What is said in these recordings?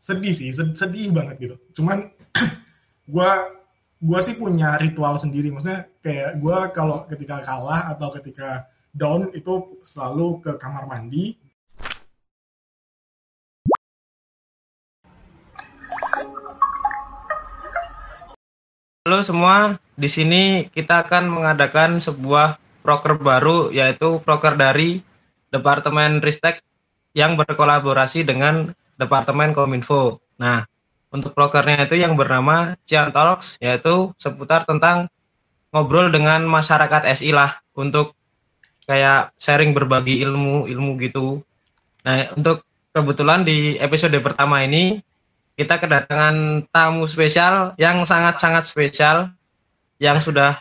sedih sih sedih banget gitu. Cuman gue gue sih punya ritual sendiri. Maksudnya kayak gue kalau ketika kalah atau ketika down itu selalu ke kamar mandi. Halo semua, di sini kita akan mengadakan sebuah proker baru yaitu proker dari Departemen Ristek yang berkolaborasi dengan Departemen Kominfo. Nah, untuk prokernya itu yang bernama Cian Talks, yaitu seputar tentang ngobrol dengan masyarakat SI lah untuk kayak sharing berbagi ilmu ilmu gitu. Nah, untuk kebetulan di episode pertama ini kita kedatangan tamu spesial yang sangat-sangat spesial yang sudah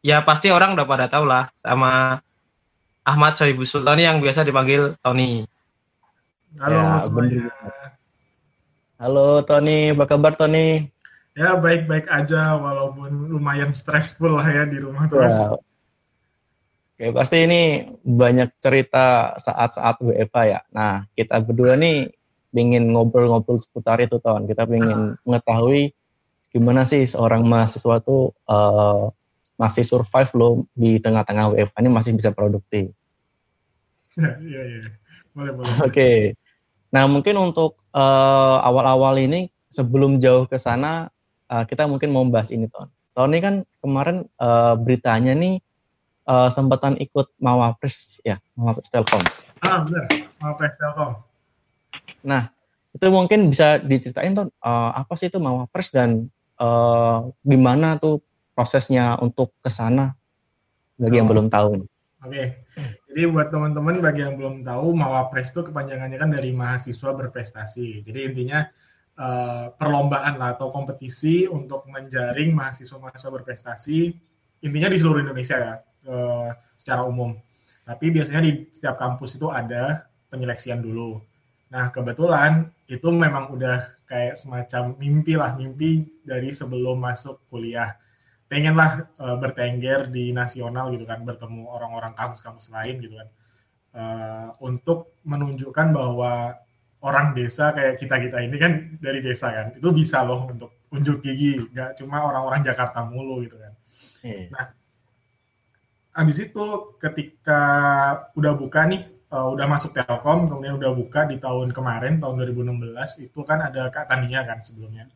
ya pasti orang udah pada tahu lah sama Ahmad Sohibus Sultani yang biasa dipanggil Tony. Halo ya, semuanya. Halo Tony, apa kabar Tony? Ya baik-baik aja walaupun lumayan stressful lah ya di rumah terus. Ya. Oke, pasti ini banyak cerita saat-saat WFA ya. Nah, kita berdua nih ingin ngobrol-ngobrol seputar itu Ton. Kita ingin ah. mengetahui gimana sih seorang mahasiswa tuh uh, masih survive loh di tengah-tengah WFA ini masih bisa produktif. Iya, iya. Boleh, boleh. Oke. Okay. Nah, mungkin untuk uh, awal-awal ini sebelum jauh ke sana uh, kita mungkin mau bahas ini, Ton. Ton ini kan kemarin uh, beritanya nih uh, sempatan ikut Mawapres ya, Mawapres Telkom. Ah, benar. Mawapres Telkom. Nah, itu mungkin bisa diceritain, Ton, uh, apa sih itu Mawapres dan uh, gimana tuh prosesnya untuk ke sana bagi oh. yang belum tahu. Oke. Okay. Jadi buat teman-teman bagi yang belum tahu, Mawapres itu kepanjangannya kan dari mahasiswa berprestasi. Jadi intinya uh, perlombaan lah atau kompetisi untuk menjaring mahasiswa-mahasiswa berprestasi. Intinya di seluruh Indonesia ya, uh, secara umum. Tapi biasanya di setiap kampus itu ada penyeleksian dulu. Nah kebetulan itu memang udah kayak semacam mimpi lah, mimpi dari sebelum masuk kuliah pengenlah uh, bertengger di nasional gitu kan bertemu orang-orang kampus-kampus lain gitu kan. Uh, untuk menunjukkan bahwa orang desa kayak kita kita ini kan dari desa kan itu bisa loh untuk unjuk gigi nggak cuma orang-orang Jakarta mulu gitu kan. Hmm. nah habis itu ketika udah buka nih uh, udah masuk Telkom kemudian udah buka di tahun kemarin tahun 2016 itu kan ada Kak Tania kan sebelumnya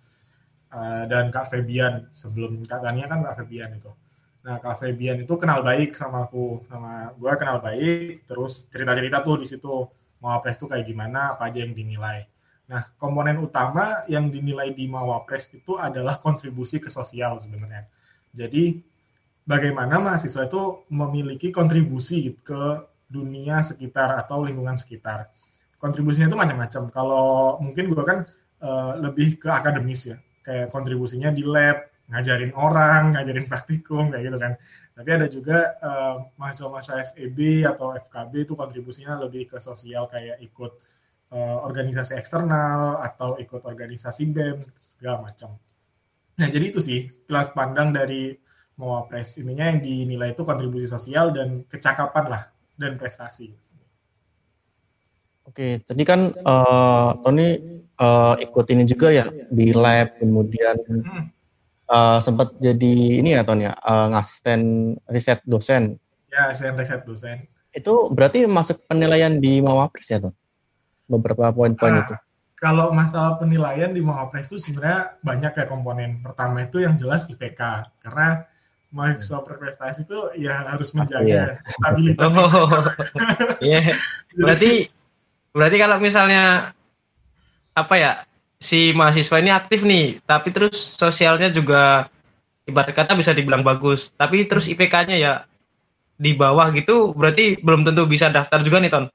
uh, dan Kak Febian sebelum Kak Tania kan Kak Febian itu. Nah Kak Febian itu kenal baik sama aku sama gue kenal baik terus cerita-cerita tuh di situ Mawapres tuh kayak gimana apa aja yang dinilai. Nah komponen utama yang dinilai di Mawapres itu adalah kontribusi ke sosial sebenarnya. Jadi bagaimana mahasiswa itu memiliki kontribusi ke dunia sekitar atau lingkungan sekitar. Kontribusinya itu macam-macam. Kalau mungkin gue kan uh, lebih ke akademis ya kayak kontribusinya di lab, ngajarin orang, ngajarin praktikum kayak gitu kan. Tapi ada juga uh, mahasiswa-mahasiswa FEB atau FKB itu kontribusinya lebih ke sosial kayak ikut uh, organisasi eksternal atau ikut organisasi BEM segala macam. Nah, jadi itu sih kelas pandang dari Mawapres ininya yang dinilai itu kontribusi sosial dan kecakapan lah dan prestasi. Oke, tadi kan uh, Tony uh, ikut ini juga ya di lab, kemudian uh, sempat jadi ini ya Tony ya, uh, ngasisten riset dosen. Ya, asisten riset dosen. Itu berarti masuk penilaian di Mawapres ya Ton? Beberapa poin-poin nah, itu. Kalau masalah penilaian di Mawapres itu sebenarnya banyak ya komponen. Pertama itu yang jelas IPK, karena mahasiswa berprestasi itu ya harus menjaga ya. stabilitas. Oh, iya. Berarti Berarti kalau misalnya apa ya si mahasiswa ini aktif nih, tapi terus sosialnya juga ibarat kata bisa dibilang bagus, tapi terus IPK-nya ya di bawah gitu, berarti belum tentu bisa daftar juga nih Ton.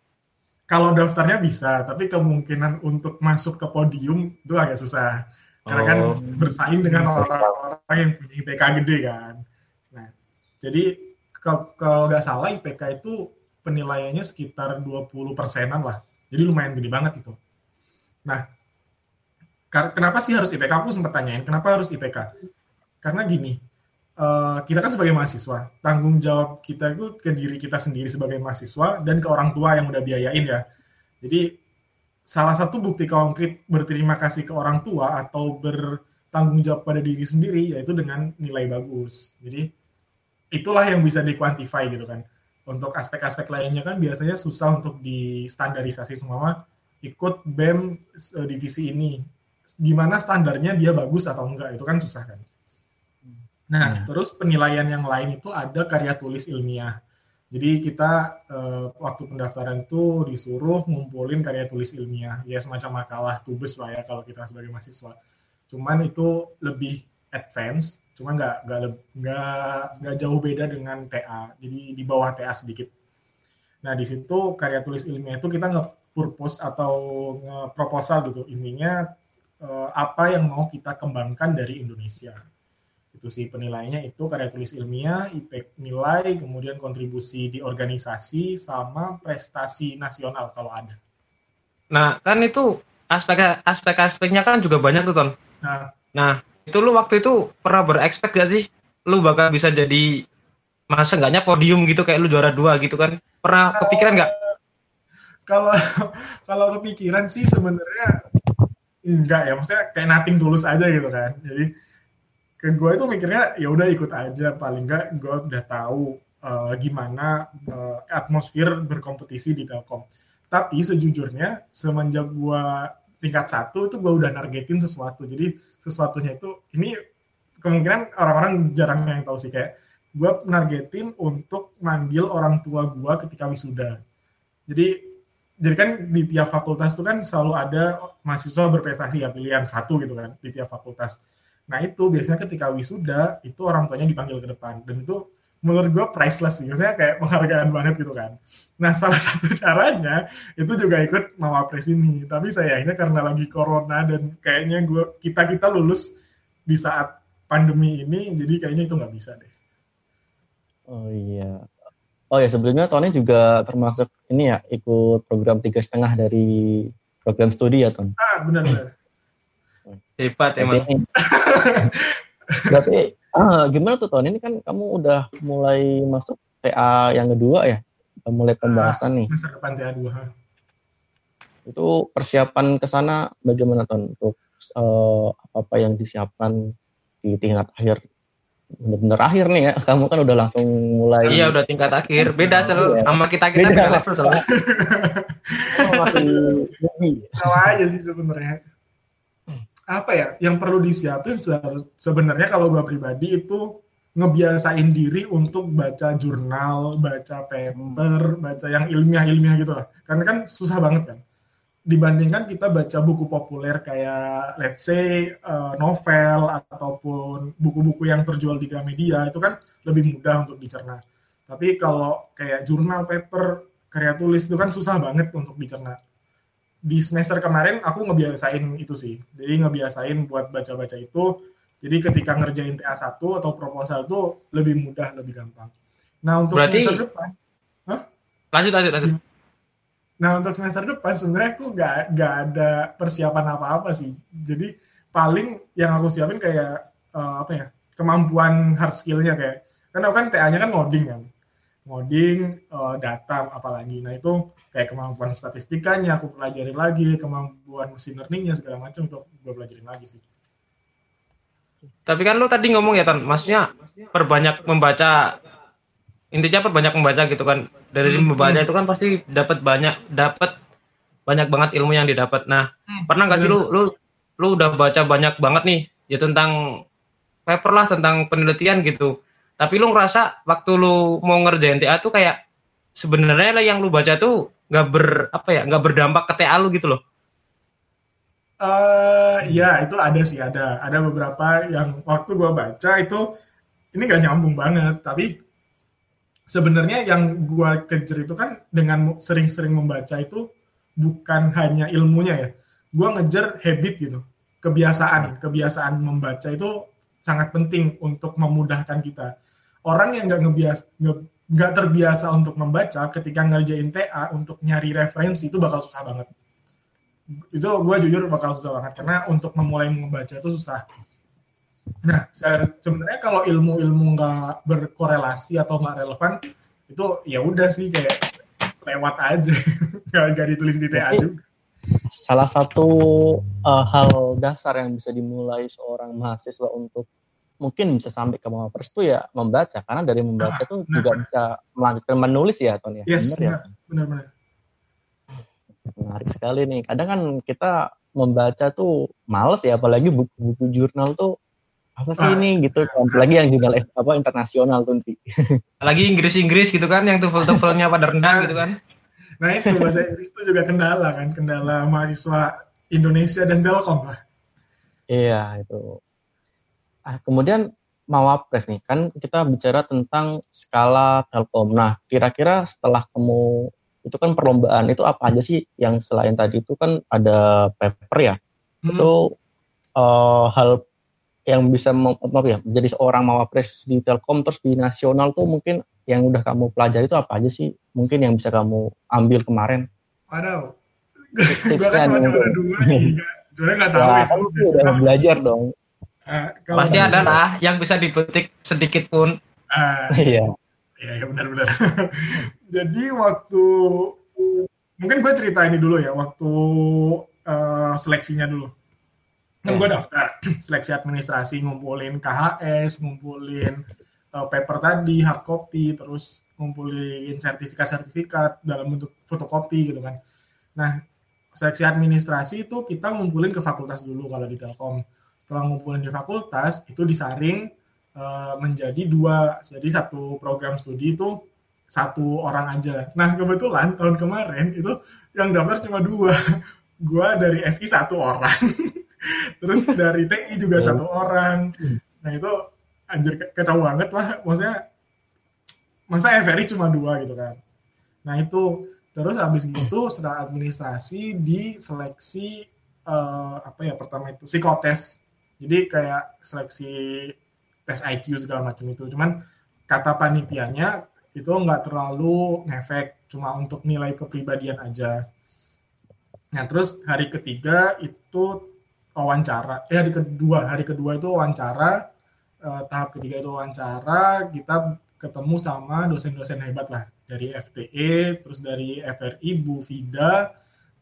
Kalau daftarnya bisa, tapi kemungkinan untuk masuk ke podium itu agak susah. Karena kan oh. kan bersaing dengan orang-orang yang punya IPK gede kan. Nah, jadi kalau nggak salah IPK itu penilaiannya sekitar 20 persenan lah jadi lumayan gede banget itu. Nah, kenapa sih harus IPK? Aku sempat tanyain, kenapa harus IPK? Karena gini, uh, kita kan sebagai mahasiswa, tanggung jawab kita itu ke diri kita sendiri sebagai mahasiswa dan ke orang tua yang udah biayain ya. Jadi salah satu bukti konkret berterima kasih ke orang tua atau bertanggung jawab pada diri sendiri yaitu dengan nilai bagus. Jadi itulah yang bisa dikuantify gitu kan. Untuk aspek-aspek lainnya kan biasanya susah untuk distandarisasi semua ikut BEM uh, divisi ini. Gimana standarnya dia bagus atau enggak itu kan susah kan. Nah, hmm. terus penilaian yang lain itu ada karya tulis ilmiah. Jadi kita uh, waktu pendaftaran itu disuruh ngumpulin karya tulis ilmiah, ya semacam makalah tubes lah ya kalau kita sebagai mahasiswa. Cuman itu lebih advance, cuma nggak nggak nggak nggak jauh beda dengan TA, jadi di bawah TA sedikit. Nah di situ karya tulis ilmiah itu kita nggak purpose atau nge-proposal gitu, intinya uh, apa yang mau kita kembangkan dari Indonesia itu sih penilaiannya itu karya tulis ilmiah, IP nilai, kemudian kontribusi di organisasi sama prestasi nasional kalau ada. Nah, kan itu aspek aspek-aspeknya kan juga banyak tuh, Ton. Nah, nah, itu lu waktu itu pernah berekspek gak sih lu bakal bisa jadi masa enggaknya podium gitu kayak lu juara dua gitu kan? Pernah kepikiran nggak? Kalau kalau kepikiran sih sebenarnya enggak ya, maksudnya kayak nating tulus aja gitu kan. Jadi ke gue itu mikirnya ya udah ikut aja paling enggak gue udah tahu uh, gimana uh, atmosfer berkompetisi di Telkom. Tapi sejujurnya semenjak gue tingkat satu itu gue udah nargetin sesuatu. Jadi sesuatunya itu ini kemungkinan orang-orang jarang yang tahu sih kayak gue nargetin untuk manggil orang tua gue ketika wisuda. Jadi jadi kan di tiap fakultas itu kan selalu ada mahasiswa berprestasi ya pilihan satu gitu kan di tiap fakultas Nah itu biasanya ketika wisuda itu orang tuanya dipanggil ke depan dan itu menurut gue priceless sih, biasanya kayak penghargaan banget gitu kan. Nah salah satu caranya itu juga ikut mawapres ini, tapi sayangnya karena lagi corona dan kayaknya gue kita kita lulus di saat pandemi ini, jadi kayaknya itu nggak bisa deh. Oh iya. Oh ya sebelumnya Tony juga termasuk ini ya ikut program tiga setengah dari program studi ya Ton? Ah benar-benar. Hebat emang. Berarti ah, gimana tuh tahun ini kan kamu udah mulai masuk TA yang kedua ya? Udah mulai ah, pembahasan nih. Masa depan TA 2. Itu persiapan ke sana bagaimana tahun untuk uh, apa-apa yang disiapkan di tingkat akhir bener-bener akhir nih ya kamu kan udah langsung mulai iya udah tingkat akhir beda selalu ya. sama kita kita beda, beda level selalu oh, masih sama aja sih sebenarnya apa ya yang perlu disiapin sebenarnya kalau gue pribadi itu ngebiasain diri untuk baca jurnal, baca paper, baca yang ilmiah-ilmiah gitu lah. Karena kan susah banget kan. Dibandingkan kita baca buku populer kayak let's say uh, novel ataupun buku-buku yang terjual di Gramedia itu kan lebih mudah untuk dicerna. Tapi kalau kayak jurnal, paper, karya tulis itu kan susah banget untuk dicerna di semester kemarin aku ngebiasain itu sih. Jadi ngebiasain buat baca-baca itu. Jadi ketika ngerjain TA1 atau proposal itu lebih mudah, lebih gampang. Nah, untuk Berarti... semester depan, Hah? Lanjut, lanjut, lanjut. Nah, untuk semester depan sebenarnya aku nggak nggak ada persiapan apa-apa sih. Jadi paling yang aku siapin kayak uh, apa ya? kemampuan hard skill-nya kayak karena kan TA-nya kan ngoding kan ngoding, uh, data apalagi. Nah itu kayak kemampuan statistikanya aku pelajarin lagi, kemampuan mesin learningnya segala macam untuk gue pelajarin lagi sih. Tapi kan lo tadi ngomong ya Tan, maksudnya perbanyak membaca intinya perbanyak membaca gitu kan. Dari hmm. membaca itu kan pasti dapat banyak dapat banyak banget ilmu yang didapat. Nah, hmm. pernah nggak sih lu lu lu udah baca banyak banget nih ya tentang paper lah tentang penelitian gitu tapi lu ngerasa waktu lu mau ngerjain TA tuh kayak sebenarnya lah yang lu baca tuh nggak ber apa ya nggak berdampak ke TA lu gitu loh Uh, ya itu ada sih ada ada beberapa yang waktu gua baca itu ini gak nyambung banget tapi sebenarnya yang gua kejar itu kan dengan sering-sering membaca itu bukan hanya ilmunya ya. Gua ngejar habit gitu kebiasaan. Kebiasaan membaca itu sangat penting untuk memudahkan kita. Orang yang nggak ngebias nggak terbiasa untuk membaca ketika ngerjain TA untuk nyari referensi itu bakal susah banget. Itu gue jujur bakal susah banget karena untuk memulai membaca itu susah nah sebenarnya kalau ilmu-ilmu nggak berkorelasi atau nggak relevan itu ya udah sih kayak lewat aja. Nggak ditulis di TA juga. Salah satu uh, hal dasar yang bisa dimulai seorang mahasiswa untuk mungkin bisa sampai ke mawapres itu ya membaca karena dari membaca nah, tuh nah, juga bisa melanjutkan menulis ya Ton ya? Yes, benar ya? benar-benar menarik sekali nih. Kadang kan kita membaca tuh males ya apalagi buku-buku jurnal tuh apa sih ah. ini gitu. Apalagi yang jurnal apa internasional tuh nanti lagi Inggris-Inggris gitu kan yang TOEFL-TOEFL-nya pada rendah gitu kan. Nah itu bahasa Inggris itu juga kendala kan kendala mahasiswa Indonesia dan Telkom lah. Iya itu. Ah, kemudian Mawapres nih kan kita bicara tentang skala Telkom. Nah kira-kira setelah kamu itu kan perlombaan itu apa aja sih yang selain tadi itu kan ada paper ya? Hmm. itu uh, hal yang bisa apa ya menjadi seorang mawapres di Telkom terus di nasional tuh mungkin yang udah kamu pelajari itu apa aja sih mungkin yang bisa kamu ambil kemarin? Waduh, gue kan cuma juara dua nih, juara nggak tahu. Wah, ya. kan udah belajar dong. Uh, Pasti ada lah yang bisa dipetik sedikit pun. Uh, iya. Iya, ya, benar-benar. Jadi waktu mungkin gue cerita ini dulu ya, waktu uh, seleksinya dulu kan gue daftar. Seleksi administrasi ngumpulin KHS ngumpulin uh, paper tadi hard copy terus ngumpulin sertifikat-sertifikat dalam bentuk fotokopi gitu kan. Nah seleksi administrasi itu kita ngumpulin ke fakultas dulu kalau di Telkom. Setelah ngumpulin di fakultas itu disaring uh, menjadi dua. Jadi satu program studi itu satu orang aja. Nah kebetulan tahun kemarin itu yang daftar cuma dua. Gue dari SI satu orang terus dari TI juga satu orang. Nah itu anjir kacau banget lah. Maksudnya masa FRI cuma dua gitu kan. Nah itu. Terus habis itu setelah administrasi diseleksi uh, apa ya pertama itu psikotes. Jadi kayak seleksi tes IQ segala macam itu. Cuman kata panitianya itu nggak terlalu ngefek cuma untuk nilai kepribadian aja. Nah terus hari ketiga itu wawancara. Eh hari kedua. Hari kedua itu wawancara. Eh, tahap ketiga itu wawancara. Kita ketemu sama dosen-dosen hebat lah. Dari FTE terus dari FRI Bu Vida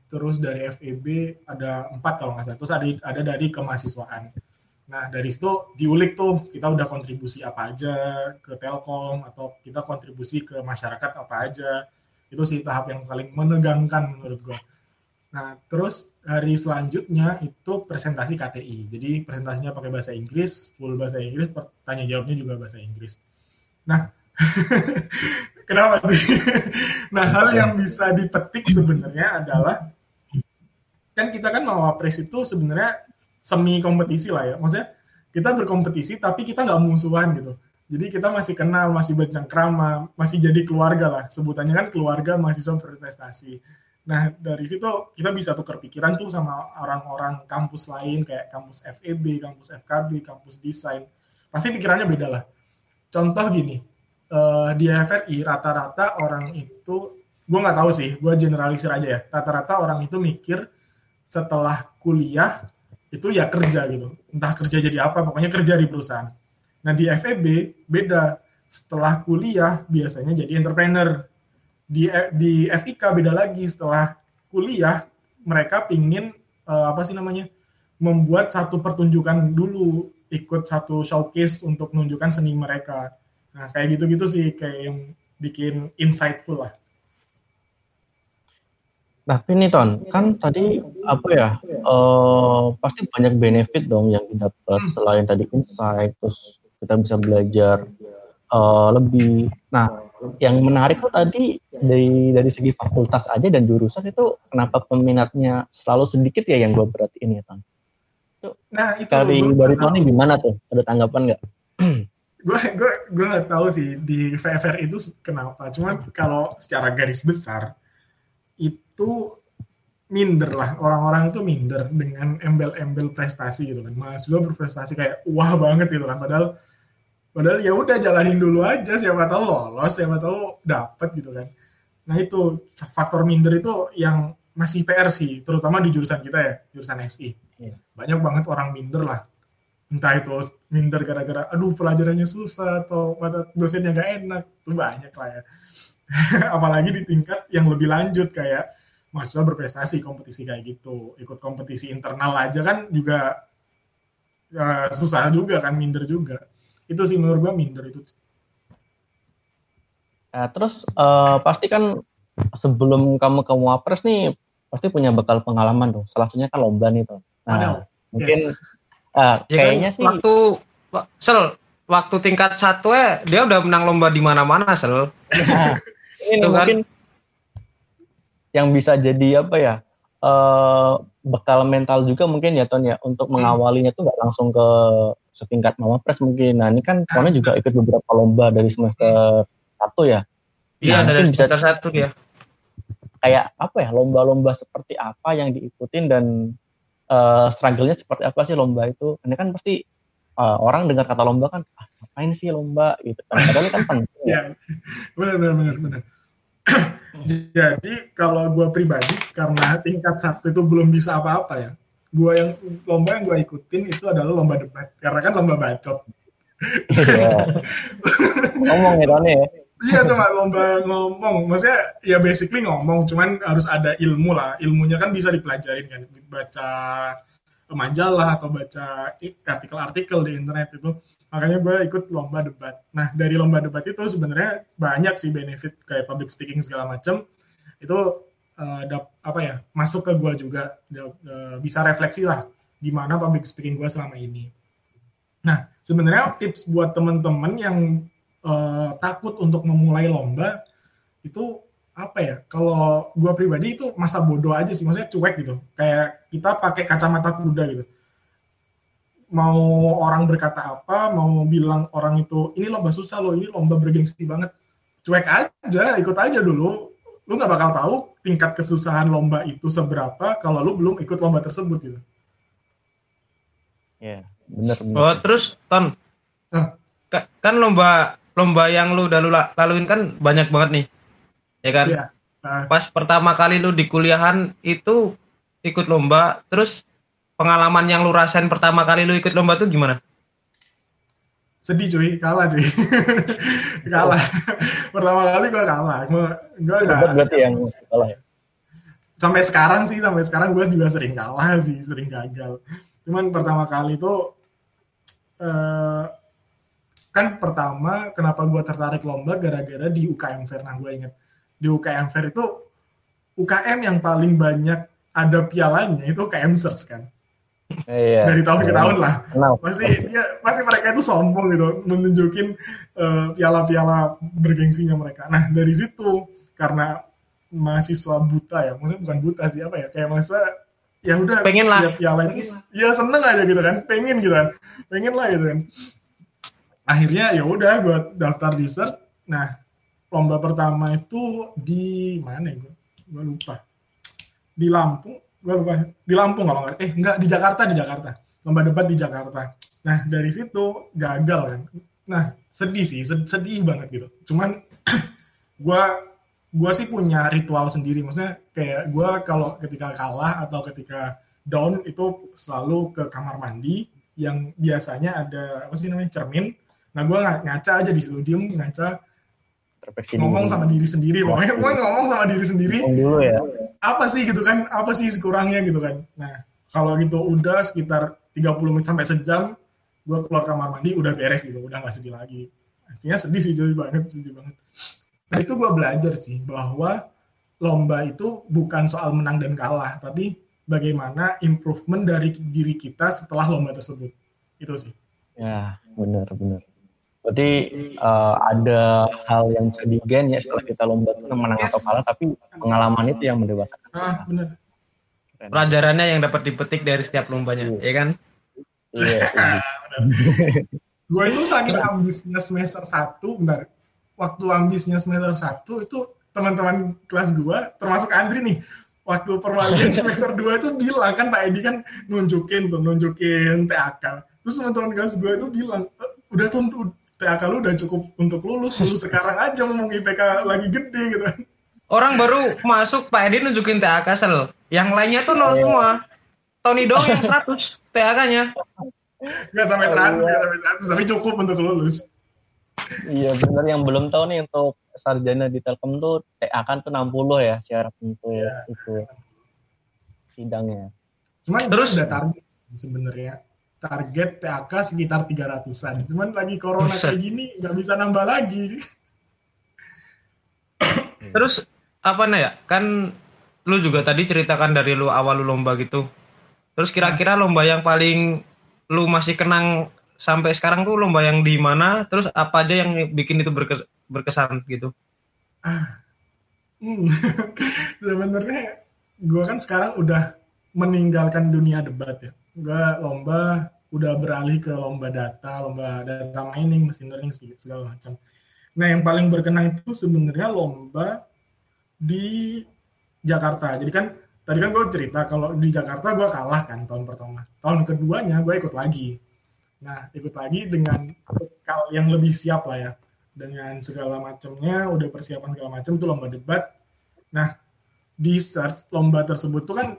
terus dari FEB ada empat kalau nggak salah. Terus ada ada dari kemahasiswaan. Nah dari situ diulik tuh kita udah kontribusi apa aja ke Telkom atau kita kontribusi ke masyarakat apa aja. Itu sih tahap yang paling menegangkan menurut gue Nah, terus hari selanjutnya itu presentasi KTI. Jadi presentasinya pakai bahasa Inggris, full bahasa Inggris, pertanyaan jawabnya juga bahasa Inggris. Nah, kenapa tuh? nah, hal yang bisa dipetik sebenarnya adalah kan kita kan mau pres itu sebenarnya semi kompetisi lah ya. Maksudnya kita berkompetisi tapi kita nggak musuhan gitu. Jadi kita masih kenal, masih bercengkrama, masih jadi keluarga lah. Sebutannya kan keluarga mahasiswa berprestasi Nah, dari situ kita bisa tukar pikiran tuh sama orang-orang kampus lain kayak kampus FEB, kampus FKB, kampus desain. Pasti pikirannya beda lah. Contoh gini, uh, di FRI rata-rata orang itu, gue nggak tahu sih, gue generalisir aja ya. Rata-rata orang itu mikir setelah kuliah itu ya kerja gitu. Entah kerja jadi apa, pokoknya kerja di perusahaan. Nah di FEB beda. Setelah kuliah biasanya jadi entrepreneur di di FIK beda lagi setelah kuliah mereka pingin uh, apa sih namanya membuat satu pertunjukan dulu ikut satu showcase untuk menunjukkan seni mereka nah kayak gitu-gitu sih kayak yang bikin insightful lah Nah, ini Ton, kan tadi apa ya? Uh, pasti banyak benefit dong yang didapat hmm. selain tadi insight, terus kita bisa belajar uh, lebih. Nah, yang menarik tuh tadi dari dari segi fakultas aja dan jurusan itu kenapa peminatnya selalu sedikit ya yang gue ini ya Tan? Nah itu dari dari Tony gimana tuh? Ada tanggapan nggak? gue gue gue nggak tahu sih di VFR itu kenapa. Cuma kalau secara garis besar itu minder lah orang-orang itu minder dengan embel-embel prestasi gitu kan mahasiswa berprestasi kayak wah banget gitu kan padahal Padahal ya udah jalanin dulu aja, siapa tahu lolos, siapa tahu dapat gitu kan. Nah itu faktor minder itu yang masih PR sih, terutama di jurusan kita ya, jurusan SI. Yeah. Banyak banget orang minder lah. Entah itu minder gara-gara, aduh pelajarannya susah atau pada dosennya nggak enak, itu banyak lah ya. Apalagi di tingkat yang lebih lanjut kayak mahasiswa berprestasi kompetisi kayak gitu ikut kompetisi internal aja kan juga uh, susah juga kan minder juga itu sih menurut gua minder itu Nah, terus uh, pasti kan sebelum kamu ke Wapres nih pasti punya bekal pengalaman dong. Salah satunya kan lomba nih tuh. Nah, Ada. mungkin Yes. uh, Ya kayaknya kan, sih waktu wa- sel waktu tingkat satu ya dia udah menang lomba di mana-mana sel. Nah, ini Tuh kan. mungkin yang bisa jadi apa ya eh bekal mental juga mungkin ya Ton ya untuk Hmm. mengawalinya tuh nggak langsung ke setingkat Mawapres mungkin. Nah ini kan Ah. Tone juga ikut beberapa lomba dari semester satu ya. Iya Nah, dari mungkin bisa- semester satu dia. Kayak apa ya lomba-lomba seperti apa yang diikutin dan eh struggle-nya seperti apa sih lomba itu? Ini kan pasti eh, orang dengar kata lomba kan ah, ngapain sih lomba gitu kan. Padahal ini kan penting ya. ya benar benar benar benar jadi kalau gue pribadi karena tingkat satu itu belum bisa apa-apa ya gue yang lomba yang gue ikutin itu adalah lomba debat karena kan lomba bacot. Iya. Ngomong ya ya. iya cuma lomba ngomong. Maksudnya ya basically ngomong cuman harus ada ilmu lah. Ilmunya kan bisa dipelajarin kan? Baca majalah atau baca artikel-artikel di internet itu makanya gue ikut lomba debat. Nah dari lomba debat itu sebenarnya banyak sih benefit kayak public speaking segala macam itu dap- apa ya masuk ke gue juga. Eh, bisa refleksi lah gimana public speaking gue selama ini. Nah sebenarnya tips buat temen-temen yang eh, takut untuk memulai lomba itu apa ya? Kalau gue pribadi itu masa bodoh aja sih. Maksudnya cuek gitu. Kayak kita pakai kacamata kuda gitu mau orang berkata apa mau bilang orang itu ini lomba susah loh ini lomba bergengsi banget cuek aja ikut aja dulu lu nggak bakal tahu tingkat kesusahan lomba itu seberapa kalau lu belum ikut lomba tersebut gitu Iya, bener bener. Oh terus ton? Ka- kan lomba lomba yang lu udah lu la- laluin kan banyak banget nih ya kan Iya. Nah, pas pertama kali lu di kuliahan itu ikut lomba terus pengalaman yang lu rasain pertama kali lu ikut lomba tuh gimana? Sedih cuy. Kalah cuy. Kalah. Pertama kali gue kalah. Gue gue Debat nggak berarti yang salah ya. sampai sekarang sih sampai sekarang gue juga sering kalah sih sering gagal. Cuman pertama kali itu eh, kan pertama kenapa gue tertarik lomba gara-gara di UKM Fair. Nah gue inget di UKM Fair itu UKM yang paling banyak ada pialanya itu UKM Search kan Iya. dari tahun ke Iya. tahun lah Kenal. masih dia masih mereka itu sombong gitu menunjukin eh, piala-piala bergengsinya mereka nah dari situ karena mahasiswa buta ya maksudnya bukan buta sih apa ya kayak mahasiswa ya udah Pengen lah. lihat piala itu ya seneng aja gitu kan pengen gitu kan pengen lah gitu kan akhirnya ya udah gue daftar di search nah lomba pertama itu di mana ya gue gue lupa di Lampung gue lupa. Di Lampung kalau nggak. Eh enggak di Jakarta di Jakarta. Lomba debat di Jakarta. Nah dari situ gagal kan. Nah sedih sih sed- sedih banget gitu. Cuman gue gue sih punya ritual sendiri. Maksudnya kayak gue kalau ketika kalah atau ketika down itu selalu ke kamar mandi yang biasanya ada apa sih namanya cermin. Nah gue ngaca aja di situ diem ngaca Introspeksi ngomong diri. sama diri sendiri pokoknya gue ngomong sama diri sendiri. Ngomong dulu ya. apa sih gitu kan apa sih kurangnya gitu kan. Nah kalau gitu udah sekitar 30 menit sampai sejam gue keluar kamar mandi udah beres gitu udah nggak sedih lagi. Artinya sedih sih jadi banget sedih banget. Nah itu gue belajar sih bahwa lomba itu bukan soal menang dan kalah tapi bagaimana improvement dari diri kita setelah lomba tersebut. Itu sih. Ya, benar benar. Berarti eh, ada hal yang bisa digen ya setelah kita lomba itu menang atau kalah, tapi pengalaman itu yang mendewasakan. ah bener Keren. pelajarannya yang dapat dipetik dari setiap lombanya ya kan Iya. iya. gue itu saking ambisnya semester 1 benar waktu ambisnya semester 1 itu teman-teman kelas gue termasuk Andri nih waktu perwalian semester 2 itu bilang kan Pak Edi kan nunjukin tuh nunjukin TAK terus teman-teman kelas gue itu bilang "Eh, udah tuh TAK lu udah cukup untuk lulus lulus sekarang aja ngomong IPK lagi gede gitu. Kan orang baru masuk Pak Edi nunjukin TAK sel. Yang lainnya tuh nol semua. Tony doang yang 100 TAK-nya nggak sampai 100 nggak sampai 100 tapi cukup untuk lulus. Iya benar yang belum tahu nih untuk sarjana di Telkom tuh TA kan tuh 60 ya syarat untuk ya. itu sidangnya. Cuman terus? udah target sebenarnya target TAK sekitar 300-an. Cuman lagi corona kayak gini nggak bisa nambah lagi. Terus apa nih ya? Kan lu juga tadi ceritakan dari lu awal lu lomba gitu. Terus kira-kira lomba yang paling lu masih kenang sampai sekarang tuh lomba yang di mana? Terus apa aja yang bikin itu berkesan gitu? Ah. Hmm. Sebenarnya gue kan sekarang udah meninggalkan dunia debat ya. Gue lomba udah beralih ke lomba data, lomba data mining, machine learning segala macam. Nah, yang paling berkenan itu sebenarnya lomba di Jakarta. Jadi kan tadi kan gue cerita kalau di Jakarta gue kalah kan tahun pertama. Tahun keduanya gue ikut lagi. Nah, ikut lagi dengan yang lebih siap lah ya. Dengan segala macamnya, udah persiapan segala macam tuh lomba debat. Nah, di search lomba tersebut tuh kan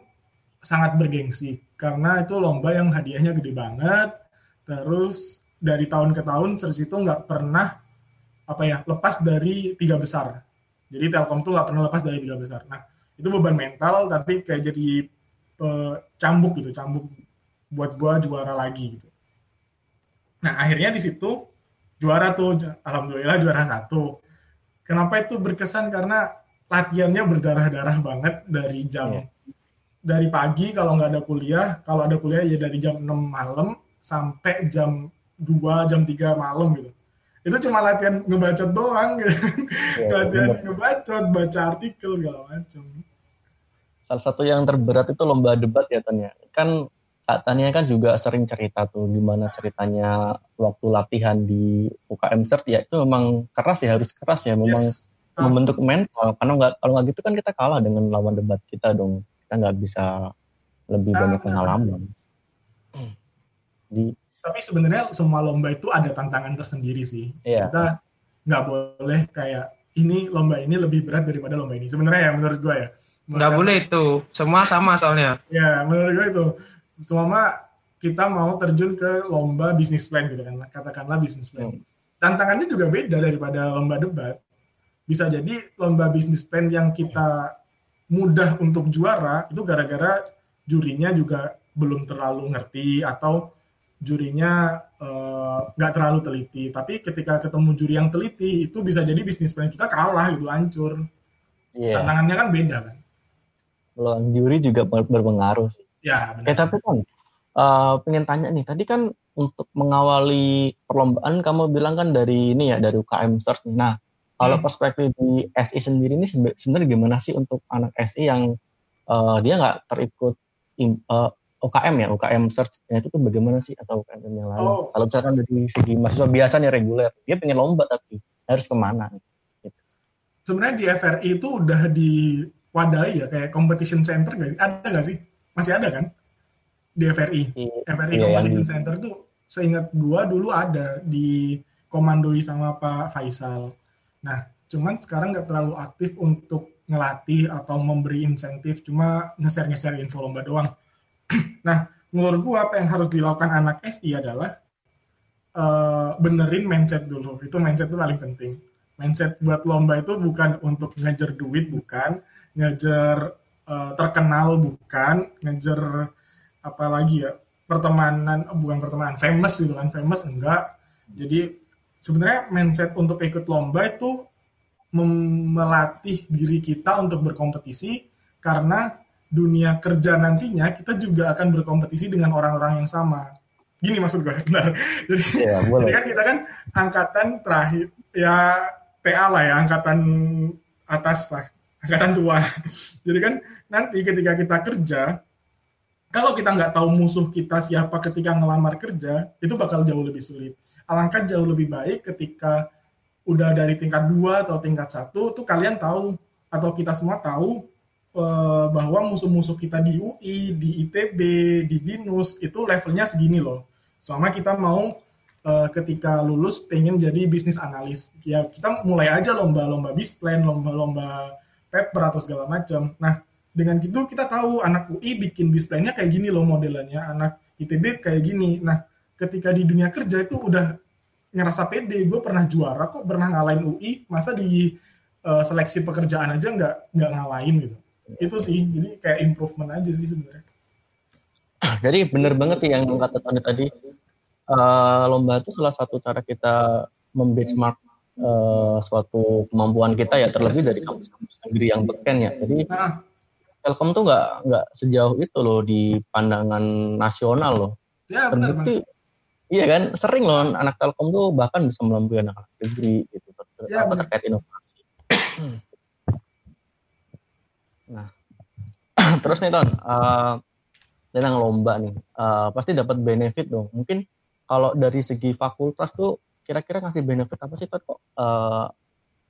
sangat bergengsi karena itu lomba yang hadiahnya gede banget. Terus dari tahun ke tahun search itu nggak pernah apa ya lepas dari tiga besar. Jadi Telkom tuh nggak pernah lepas dari tiga besar. Nah itu beban mental tapi kayak jadi cambuk gitu cambuk buat gua juara lagi gitu. Nah akhirnya di situ juara tuh alhamdulillah juara satu. Kenapa itu berkesan? Karena latihannya berdarah-darah banget dari jam yeah dari pagi kalau nggak ada kuliah, kalau ada kuliah ya dari jam 6 malam sampai jam 2, jam 3 malam gitu. Itu cuma latihan ngebacot doang gitu. Ya, latihan bener. ngebacot, baca artikel segala macam. Salah satu yang terberat itu lomba debat ya Tania. Kan Kak Tania kan juga sering cerita tuh gimana ceritanya waktu latihan di UKM CERT ya itu memang keras ya harus keras ya memang yes. membentuk mental karena nggak kalau nggak gitu kan kita kalah dengan lawan debat kita dong kita nggak bisa lebih nah, banyak pengalaman. Di, tapi sebenarnya semua lomba itu ada tantangan tersendiri sih. Iya. Kita nggak boleh kayak ini lomba ini lebih berat daripada lomba ini. Sebenarnya ya menurut gue ya. Nggak boleh itu. Semua sama soalnya. ya menurut gue itu. Semua kita mau terjun ke lomba bisnis plan gitu kan. Katakanlah bisnis plan. Hmm. Tantangannya juga beda daripada lomba debat. Bisa jadi lomba bisnis plan yang kita mudah untuk juara itu gara-gara jurinya juga belum terlalu ngerti atau jurinya eh, nggak uh, terlalu teliti. Tapi ketika ketemu juri yang teliti itu bisa jadi bisnis plan kita kalah gitu hancur. Yeah. Tantangannya kan beda kan. Kalau juri juga berpengaruh sih. Ya, benar. Eh, tapi kan uh, pengen tanya nih, tadi kan untuk mengawali perlombaan kamu bilang kan dari ini ya dari UKM Search. Nah, kalau hmm. perspektif di SI sendiri ini sebenarnya gimana sih untuk anak SI yang uh, dia nggak terikut im, uh, eh, UKM ya, UKM search ya itu tuh bagaimana sih atau UKM yang lain? Oh. Kalau misalkan dari segi mahasiswa biasa nih reguler, dia pengen lomba tapi harus ke mana? Gitu. Sebenarnya di FRI itu udah diwadahi ya kayak competition center nggak sih? Ada nggak sih? Masih ada kan? Di FRI. Di, FRI iya, Competition di... Center tuh seingat gua dulu ada di komandoi sama Pak Faisal Nah, cuman sekarang nggak terlalu aktif untuk ngelatih atau memberi insentif, cuma nge-share-nge-share info lomba doang. nah, menurut gua apa yang harus dilakukan anak SI adalah uh, benerin mindset dulu. Itu mindset itu paling penting. Mindset buat lomba itu bukan untuk ngejar duit, bukan ngejar uh, terkenal, bukan ngejar apa lagi ya pertemanan, bukan pertemanan famous gitu kan, famous enggak. Jadi sebenarnya mindset untuk ikut lomba itu melatih diri kita untuk berkompetisi karena dunia kerja nantinya kita juga akan berkompetisi dengan orang-orang yang sama. Gini maksud gue, benar. Jadi, ya, jadi kan kita kan angkatan terakhir, ya TA lah ya, angkatan atas lah, angkatan tua. Jadi kan nanti ketika kita kerja, kalau kita nggak tahu musuh kita siapa ketika ngelamar kerja, itu bakal jauh lebih sulit alangkah jauh lebih baik ketika udah dari tingkat dua atau tingkat satu tuh kalian tahu atau kita semua tahu uh, bahwa musuh-musuh kita di UI, di ITB, di BINUS itu levelnya segini loh. Soalnya kita mau uh, ketika lulus pengen jadi bisnis analis. Ya kita mulai aja lomba-lomba bisplan, lomba-lomba paper atau segala macam. Nah, dengan gitu kita tahu anak UI bikin bisplannya kayak gini loh modelannya, anak ITB kayak gini. Nah, ketika di dunia kerja itu udah ngerasa pede. Gue pernah juara kok pernah ngalahin UI masa di uh, seleksi pekerjaan aja nggak nggak ngalahin gitu. Itu sih jadi kayak improvement aja sih sebenarnya. Jadi bener banget sih yang kata Tony tadi. Uh, lomba itu salah satu cara kita membenchmark uh, suatu kemampuan kita ya terlebih dari kampus-kampus negeri yang beken ya. Jadi nah. Telkom tuh nggak nggak sejauh itu loh di pandangan nasional loh. Ya, terbukti Iya kan, sering loh anak Telkom tuh bahkan bisa melampaui anak negeri gitu ya, apa terkait inovasi. nah, terus nih Ton, uh, tentang lomba nih, uh, pasti dapat benefit dong. Mungkin kalau dari segi fakultas tuh kira-kira ngasih benefit apa sih Ton kok? Uh,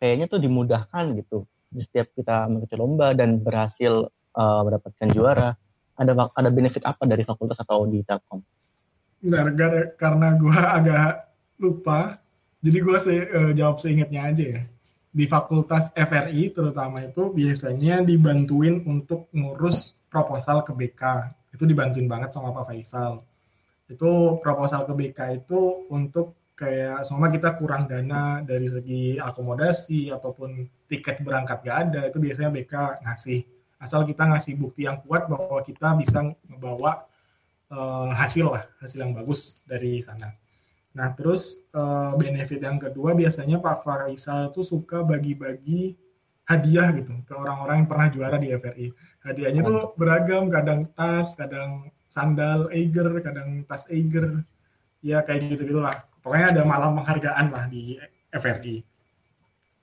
kayaknya tuh dimudahkan gitu di setiap kita mengikuti lomba dan berhasil uh, mendapatkan juara. Ada ada benefit apa dari fakultas atau di Telkom? Bentar, gara, karena gue agak lupa, jadi gue se uh, jawab seingatnya aja ya. Di fakultas FRI terutama itu biasanya dibantuin untuk ngurus proposal ke BK. Itu dibantuin banget sama Pak Faisal. Itu proposal ke BK itu untuk kayak semua kita kurang dana dari segi akomodasi ataupun tiket berangkat gak ada itu biasanya BK ngasih asal kita ngasih bukti yang kuat bahwa kita bisa ngebawa uh, hasil lah, hasil yang bagus dari sana. Nah, terus uh, benefit yang kedua biasanya Pak Faisal tuh suka bagi-bagi hadiah gitu ke orang-orang yang pernah juara di FRI. Hadiahnya tuh beragam, kadang tas, kadang sandal Eiger, kadang tas Eiger. Ya kayak gitu-gitulah. Pokoknya ada malam penghargaan lah di FRI.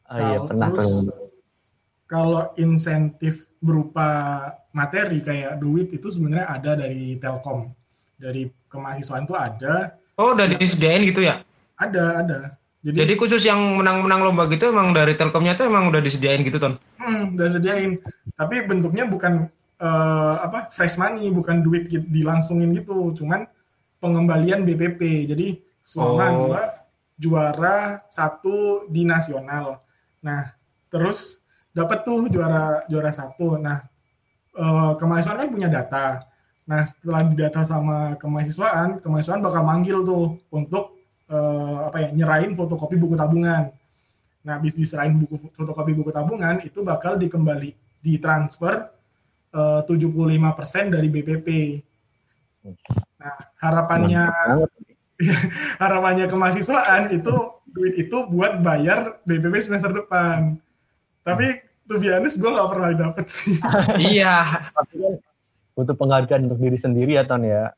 Oh iya, pernah terus, Kalau insentif berupa materi kayak duit itu sebenarnya ada dari Telkom. Dari kemahasiswaan itu ada. Oh udah disediain gitu ya? Ada ada. Jadi, jadi khusus yang menang-menang lomba gitu emang dari Telkomnya tuh emang udah disediain gitu ton? Hmm, udah disediain. Tapi bentuknya bukan uh, apa fresh money bukan duit dilangsungin gitu. Cuman pengembalian BPP jadi selama oh. gua juara satu di nasional. Nah terus dapat tuh juara juara satu nah uh, kemahasiswaan kan punya data. Nah setelah didata sama kemahasiswaan, kemahasiswaan bakal manggil tuh untuk uh, apa ya nyerahin fotokopi buku tabungan. Nah bis diserahin buku fotokopi buku tabungan itu bakal dikembali ditransfer eh, uh, 75% dari BPP. Nah harapannya harapannya kemahasiswaan itu duit itu buat bayar BPP semester depan. Tapi tuh biasanya gue gak pernah dapet sih. iya. Tapi kan butuh penghargaan untuk diri sendiri ya Ton ya.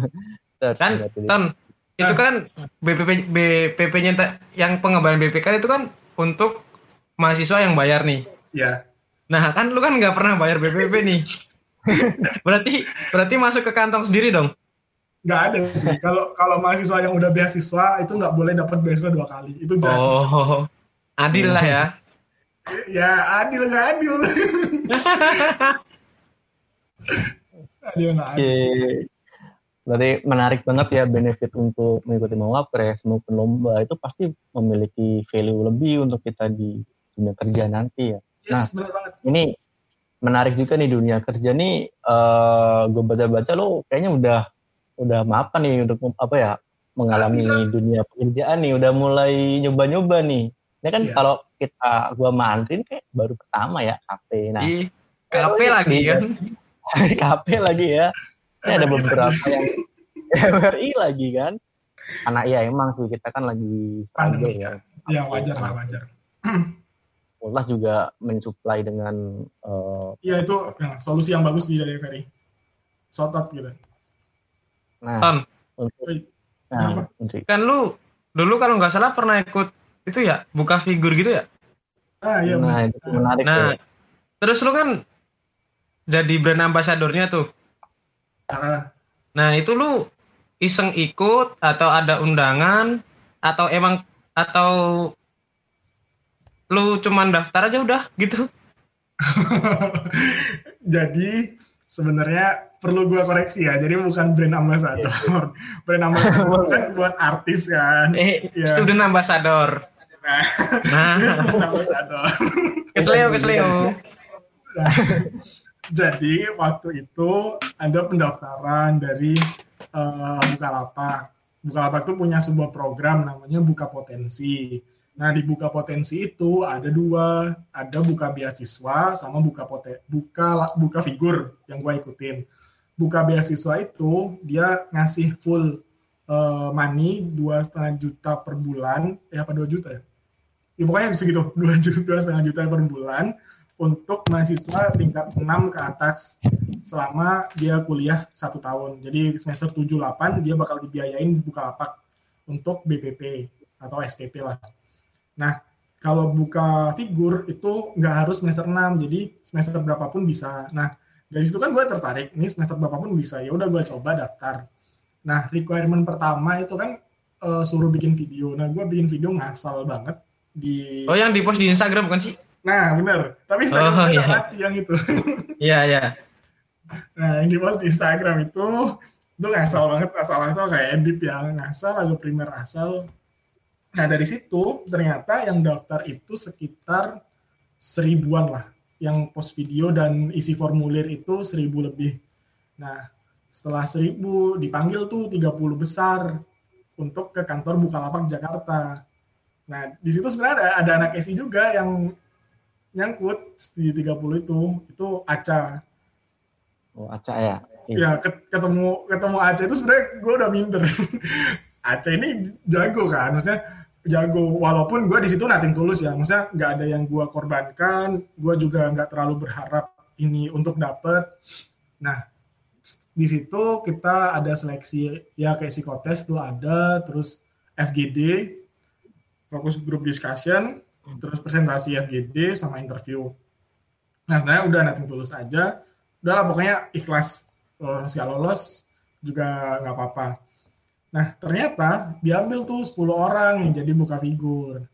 kan Ton, itu kan BPP BPP-nya yang pengembalian BPK itu kan untuk mahasiswa yang bayar nih. Iya. Nah kan lu kan nggak pernah bayar BPP nih. berarti berarti masuk ke kantong sendiri dong? Nggak ada. Kalau kalau mahasiswa yang udah beasiswa itu nggak boleh dapat beasiswa dua kali. Itu jadi. Oh, adil lah ya ya adil nggak adil? Adil nggak adil. Berarti menarik banget ya benefit untuk mengikuti mawapres maupun lomba itu pasti memiliki value lebih untuk kita di dunia kerja nanti ya. Yes, nah banget. ini menarik juga nih dunia kerja nih. Uh, gue baca-baca lo kayaknya udah udah apa nih untuk apa ya mengalami dunia pekerjaan nih. Udah mulai nyoba-nyoba nih. Ini kan yeah. kalau kita gua mantrin kayak baru pertama ya KP. Nah, Ih, KP lagi kan. KP lagi ya. Ini ada beberapa yang MRI lagi kan. Anak ya emang tuh kita kan lagi struggle ya. Ya wajar lah wajar. Ulas juga mensuplai dengan uh, Iya itu ya, solusi yang bagus di dari Ferry. Sotot gitu. Nah, Ton, untuk, nah, kan lu dulu kalau nggak salah pernah ikut itu ya buka figur gitu ya ah iya nah itu menarik nah tuh. terus lu kan jadi brand ambasadornya tuh. Ah. nah itu lu iseng ikut atau ada undangan atau emang atau lu cuman daftar aja udah gitu? Jadi sebenarnya perlu gue koreksi ya jadi bukan brand ambassador. Brand ambassador kan buat artis kan. Eh, ya. student ambassador Nah, nah. kesleo kesleo. Nah, jadi waktu itu ada pendaftaran dari uh, Bukalapak. Bukalapak tuh punya sebuah program namanya Buka Potensi. Nah, di Buka Potensi itu ada dua, ada buka beasiswa sama buka poten, buka buka figur yang gue ikutin. Buka beasiswa itu dia ngasih full uh, money dua setengah juta per bulan, eh apa dua juta ya? Ya pokoknya segitu, dua juta dua setengah juta per bulan untuk mahasiswa tingkat 6 ke atas selama dia kuliah satu tahun. Jadi semester 7-8 dia bakal dibiayain buka lapak untuk BPP atau SPP lah. Nah, kalau buka figur itu nggak harus semester 6, jadi semester berapapun bisa. Nah, dari situ kan gue tertarik, ini semester berapapun bisa. Ya udah gue coba daftar. Nah, requirement pertama itu kan uh, suruh bikin video. Nah, gue bikin video ngasal banget di Oh, yang di post di Instagram bukan sih? Nah, bener. Tapi Instagram oh, iya. yang itu. Iya, iya. Nah, yang di post di Instagram itu itu ngasal banget, asal-asal kayak edit ya, ngasal, lagu primer asal. Nah, dari situ ternyata yang daftar itu sekitar seribuan lah. Yang post video dan isi formulir itu seribu lebih. Nah, setelah seribu dipanggil tuh 30 besar untuk ke kantor Bukalapak Jakarta. Nah, di situ sebenarnya ada, ada anak SI juga yang nyangkut di 30 itu itu Aca. Oh, Aca ya. Ya, ketemu ketemu Aca itu sebenarnya gue udah minder. Aca ini jago kan, maksudnya jago walaupun gue di situ nating tulus ya, maksudnya nggak ada yang gue korbankan, gue juga nggak terlalu berharap ini untuk dapet. Nah, di situ kita ada seleksi ya kayak psikotes tuh ada, terus FGD, fokus group discussion, terus presentasi FGD sama interview. Nah, sebenarnya udah nating tulus aja. Udah lah pokoknya ikhlas lolos gak lolos juga nggak apa-apa. Nah, ternyata diambil tuh 10 orang yang jadi buka figur.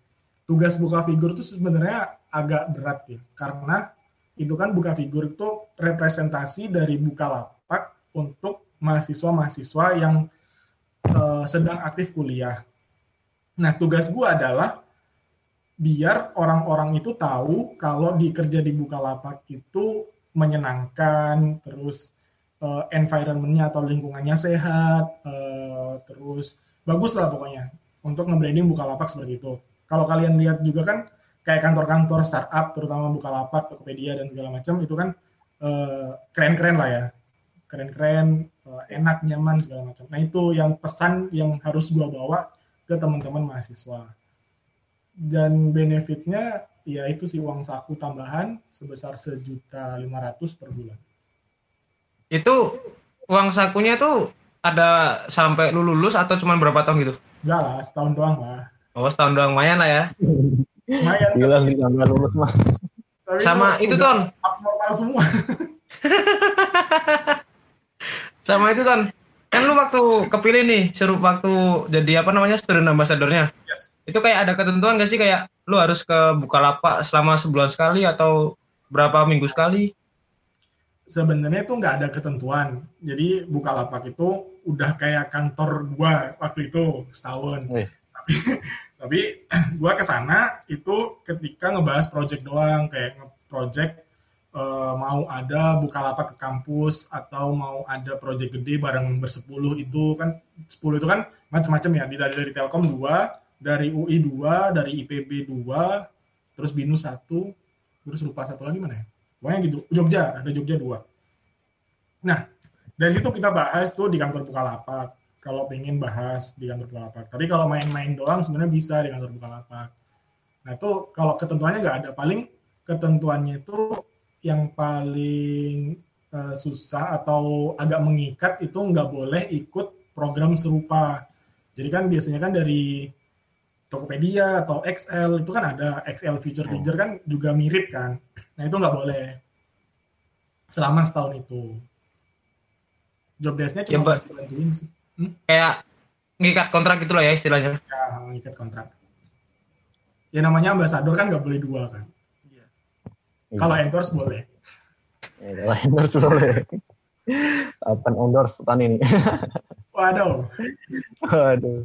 Tugas buka figur tuh sebenarnya agak berat ya, karena itu kan buka figur itu representasi dari buka lapak untuk mahasiswa-mahasiswa yang uh, sedang aktif kuliah. Nah, tugas gue adalah biar orang-orang itu tahu kalau di kerja di Bukalapak itu menyenangkan, terus uh, environmentnya atau lingkungannya sehat, uh, terus bagus lah pokoknya untuk nge-branding Bukalapak seperti itu. Kalau kalian lihat juga kan kayak kantor-kantor startup, terutama Bukalapak, Tokopedia dan segala macam itu kan keren keren-keren lah ya, keren-keren, uh, enak, nyaman segala macam. Nah itu yang pesan yang harus gua bawa ke teman-teman mahasiswa dan benefitnya ya itu sih uang saku tambahan sebesar sejuta lima ratus per bulan. Itu uang sakunya tuh ada sampai lu lulus atau cuma berapa tahun gitu? Enggak lah, setahun doang lah. Oh, setahun doang lumayan lah ya. lumayan. Gila nih sampai lulus mas. Tapi Sama itu, itu Ton. Abnormal semua. Sama itu Ton. Kan lu waktu kepilih nih, seru waktu jadi apa namanya student ambassadornya. Yes itu kayak ada ketentuan gak sih kayak lu harus ke Bukalapak selama sebulan sekali atau berapa minggu sekali? Sebenarnya itu nggak ada ketentuan. Jadi Bukalapak itu udah kayak kantor gua waktu itu setahun. Eh. Tapi tapi gua ke sana itu ketika ngebahas project doang kayak nge-project uh, mau ada Bukalapak ke kampus atau mau ada project gede bareng bersepuluh itu kan sepuluh itu kan macam-macam ya dari dari Telkom dua dari UI 2, dari IPB 2, terus BINUS 1, terus lupa satu lagi mana ya? Pokoknya gitu, Jogja, ada Jogja 2. Nah, dari situ kita bahas tuh di kantor Bukalapak, kalau pengen bahas di kantor Bukalapak. Tapi kalau main-main doang sebenarnya bisa di kantor Bukalapak. Nah itu kalau ketentuannya nggak ada, paling ketentuannya itu yang paling uh, susah atau agak mengikat itu nggak boleh ikut program serupa. Jadi kan biasanya kan dari Tokopedia atau XL itu kan ada XL feature-feature kan juga mirip kan. Nah itu nggak boleh selama setahun itu. Job desk-nya cuma ya, bantuin sih. Hmm? Kayak ngikat kontrak gitu lah ya istilahnya. Ya, ngikat kontrak. Ya namanya ambasador kan nggak boleh dua kan. Iya. Kalau endorse boleh. Ya, kalau endorse boleh. Kapan endorse tahun ini? Waduh. Waduh.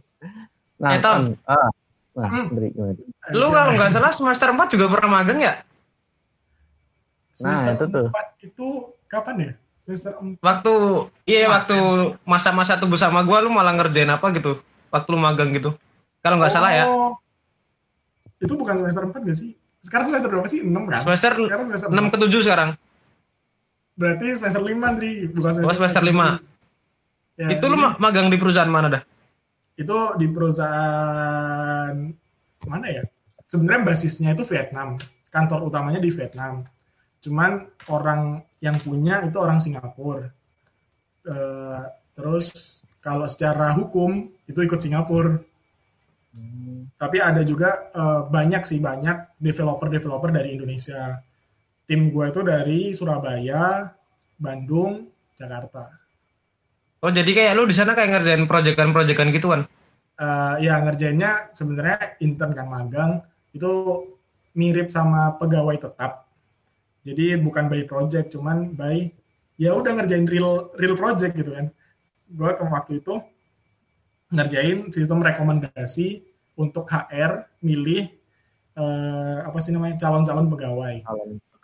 Nah, eh, Tom. Kan, ah, Nah, hmm. Beri, Lu kalau nggak salah semester 4 juga pernah magang ya? Nah, semester nah, itu tuh. itu kapan ya? Semester 4. Waktu iya waktu masa-masa tuh bersama gua lu malah ngerjain apa gitu? waktu lu magang gitu. Kalau nggak salah ya. Oh, Itu bukan semester 4 gak sih? Sekarang semester berapa sih? 6 kan? Semester Sekarang semester 6 ke 7 sekarang. Berarti semester 5, Tri. Bukan semester, Oh, semester 5. Ya, itu lu ma- magang di perusahaan mana dah? Itu di perusahaan mana ya? Sebenarnya basisnya itu Vietnam. Kantor utamanya di Vietnam. Cuman orang yang punya itu orang Singapura. Eh, terus kalau secara hukum itu ikut Singapura. Tapi ada juga eh, banyak sih banyak developer-developer dari Indonesia. Tim gue itu dari Surabaya, Bandung, Jakarta. Oh, jadi kayak lu di sana kayak ngerjain proyekan-proyekan gitu kan? Eh, ya ngerjainnya sebenarnya intern kan magang itu mirip sama pegawai tetap. Jadi bukan by project, cuman by ya udah ngerjain real real project gitu kan. Gue ke waktu itu ngerjain sistem rekomendasi untuk HR milih eh, apa sih namanya calon-calon pegawai.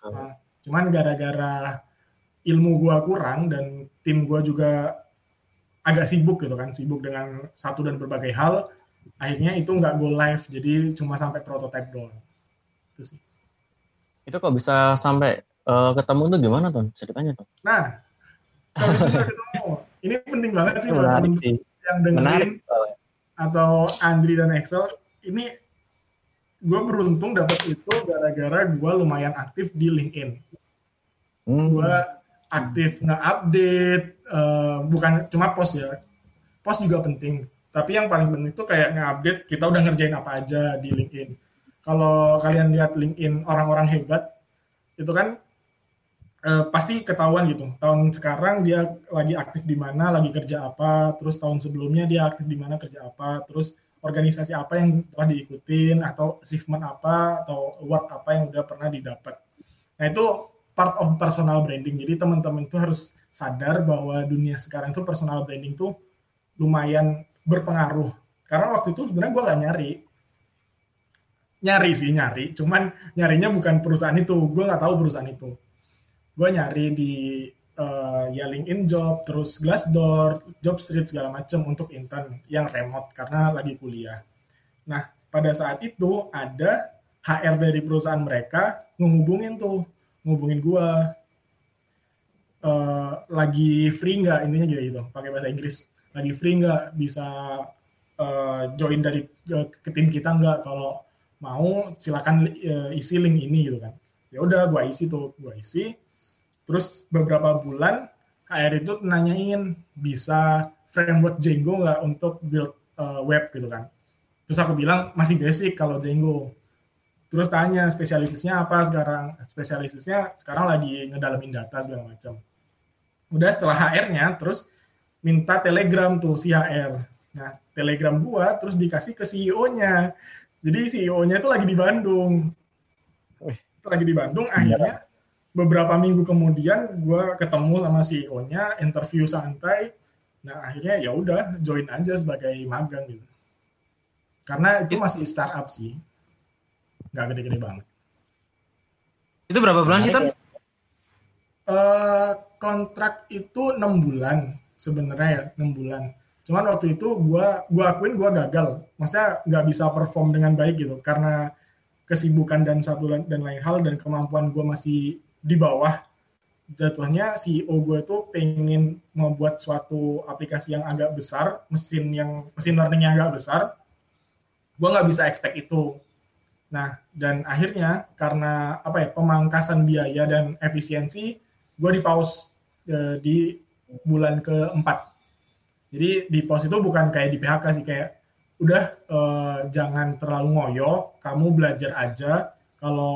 Nah, cuman gara-gara ilmu gua kurang dan tim gua juga agak sibuk gitu kan, sibuk dengan satu dan berbagai hal, akhirnya itu nggak go live, jadi cuma sampai prototype doang. Itu sih. Itu kok bisa sampai eh, ketemu tuh gimana tuh ceritanya tuh? Nah, kalau sudah ketemu, ini penting banget sih buat. Yang dengerin Menarik atau Andri dan Excel, ini gue beruntung dapat itu gara-gara gue lumayan aktif di LinkedIn. Hmm. gue aktif nge-update eh, bukan cuma post ya post juga penting tapi yang paling penting itu kayak nge-update kita udah ngerjain apa aja di LinkedIn kalau kalian lihat LinkedIn orang-orang hebat itu kan eh, pasti ketahuan gitu tahun sekarang dia lagi aktif di mana lagi kerja apa terus tahun sebelumnya dia aktif di mana kerja apa terus organisasi apa yang telah diikutin atau achievement apa atau award apa yang udah pernah didapat nah itu part of personal branding. Jadi teman-teman itu harus sadar bahwa dunia sekarang itu personal branding tuh lumayan berpengaruh. Karena waktu itu sebenarnya gue gak nyari. Nyari sih, nyari. Cuman nyarinya bukan perusahaan itu. Gue gak tahu perusahaan itu. Gue nyari di eh, ya LinkedIn Job, terus Glassdoor, Jobstreet segala macam untuk intern yang remote karena lagi kuliah. Nah, pada saat itu ada HR dari perusahaan mereka ngehubungin tuh ngubungin gua eh, lagi free nggak intinya gitu gitu pakai bahasa Inggris. Lagi free nggak bisa eh, join dari ke, ke tim kita nggak kalau mau silakan eh, isi link ini gitu kan. Ya udah gua isi tuh gua isi terus beberapa bulan HR itu nanyain bisa framework Django nggak untuk build eh, web? Gitu kan. Terus aku bilang masih basic kalau Django. Terus tanya spesialisnya apa sekarang? Spesialisnya sekarang lagi ngedalamin data segala macam. Udah setelah HR-nya terus minta telegram tuh si HR nah telegram gua terus dikasih ke CEO-nya jadi CEO-nya itu lagi di Bandung. Wih. lagi di Bandung akhirnya beberapa minggu kemudian gua ketemu sama CEO-nya interview santai nah akhirnya ya udah join aja sebagai magang gitu karena itu masih startup sih nggak gede-gede banget. Itu berapa bulan sih, Ton? Eh kontrak itu enam bulan sebenarnya ya enam bulan. Cuman waktu itu gua gua akuin gua gagal. Maksudnya nggak bisa perform dengan baik gitu karena kesibukan dan satu dan lain hal dan kemampuan gua masih di bawah. Jatuhnya CEO gue itu pengen membuat suatu aplikasi yang agak besar, mesin yang mesin learning yang agak besar. Gua nggak bisa expect itu. Nah, dan akhirnya karena apa ya pemangkasan biaya dan efisiensi, gue di pause eh, di bulan keempat. Jadi di pause itu bukan kayak di PHK sih kayak udah eh, jangan terlalu ngoyo, kamu belajar aja. Kalau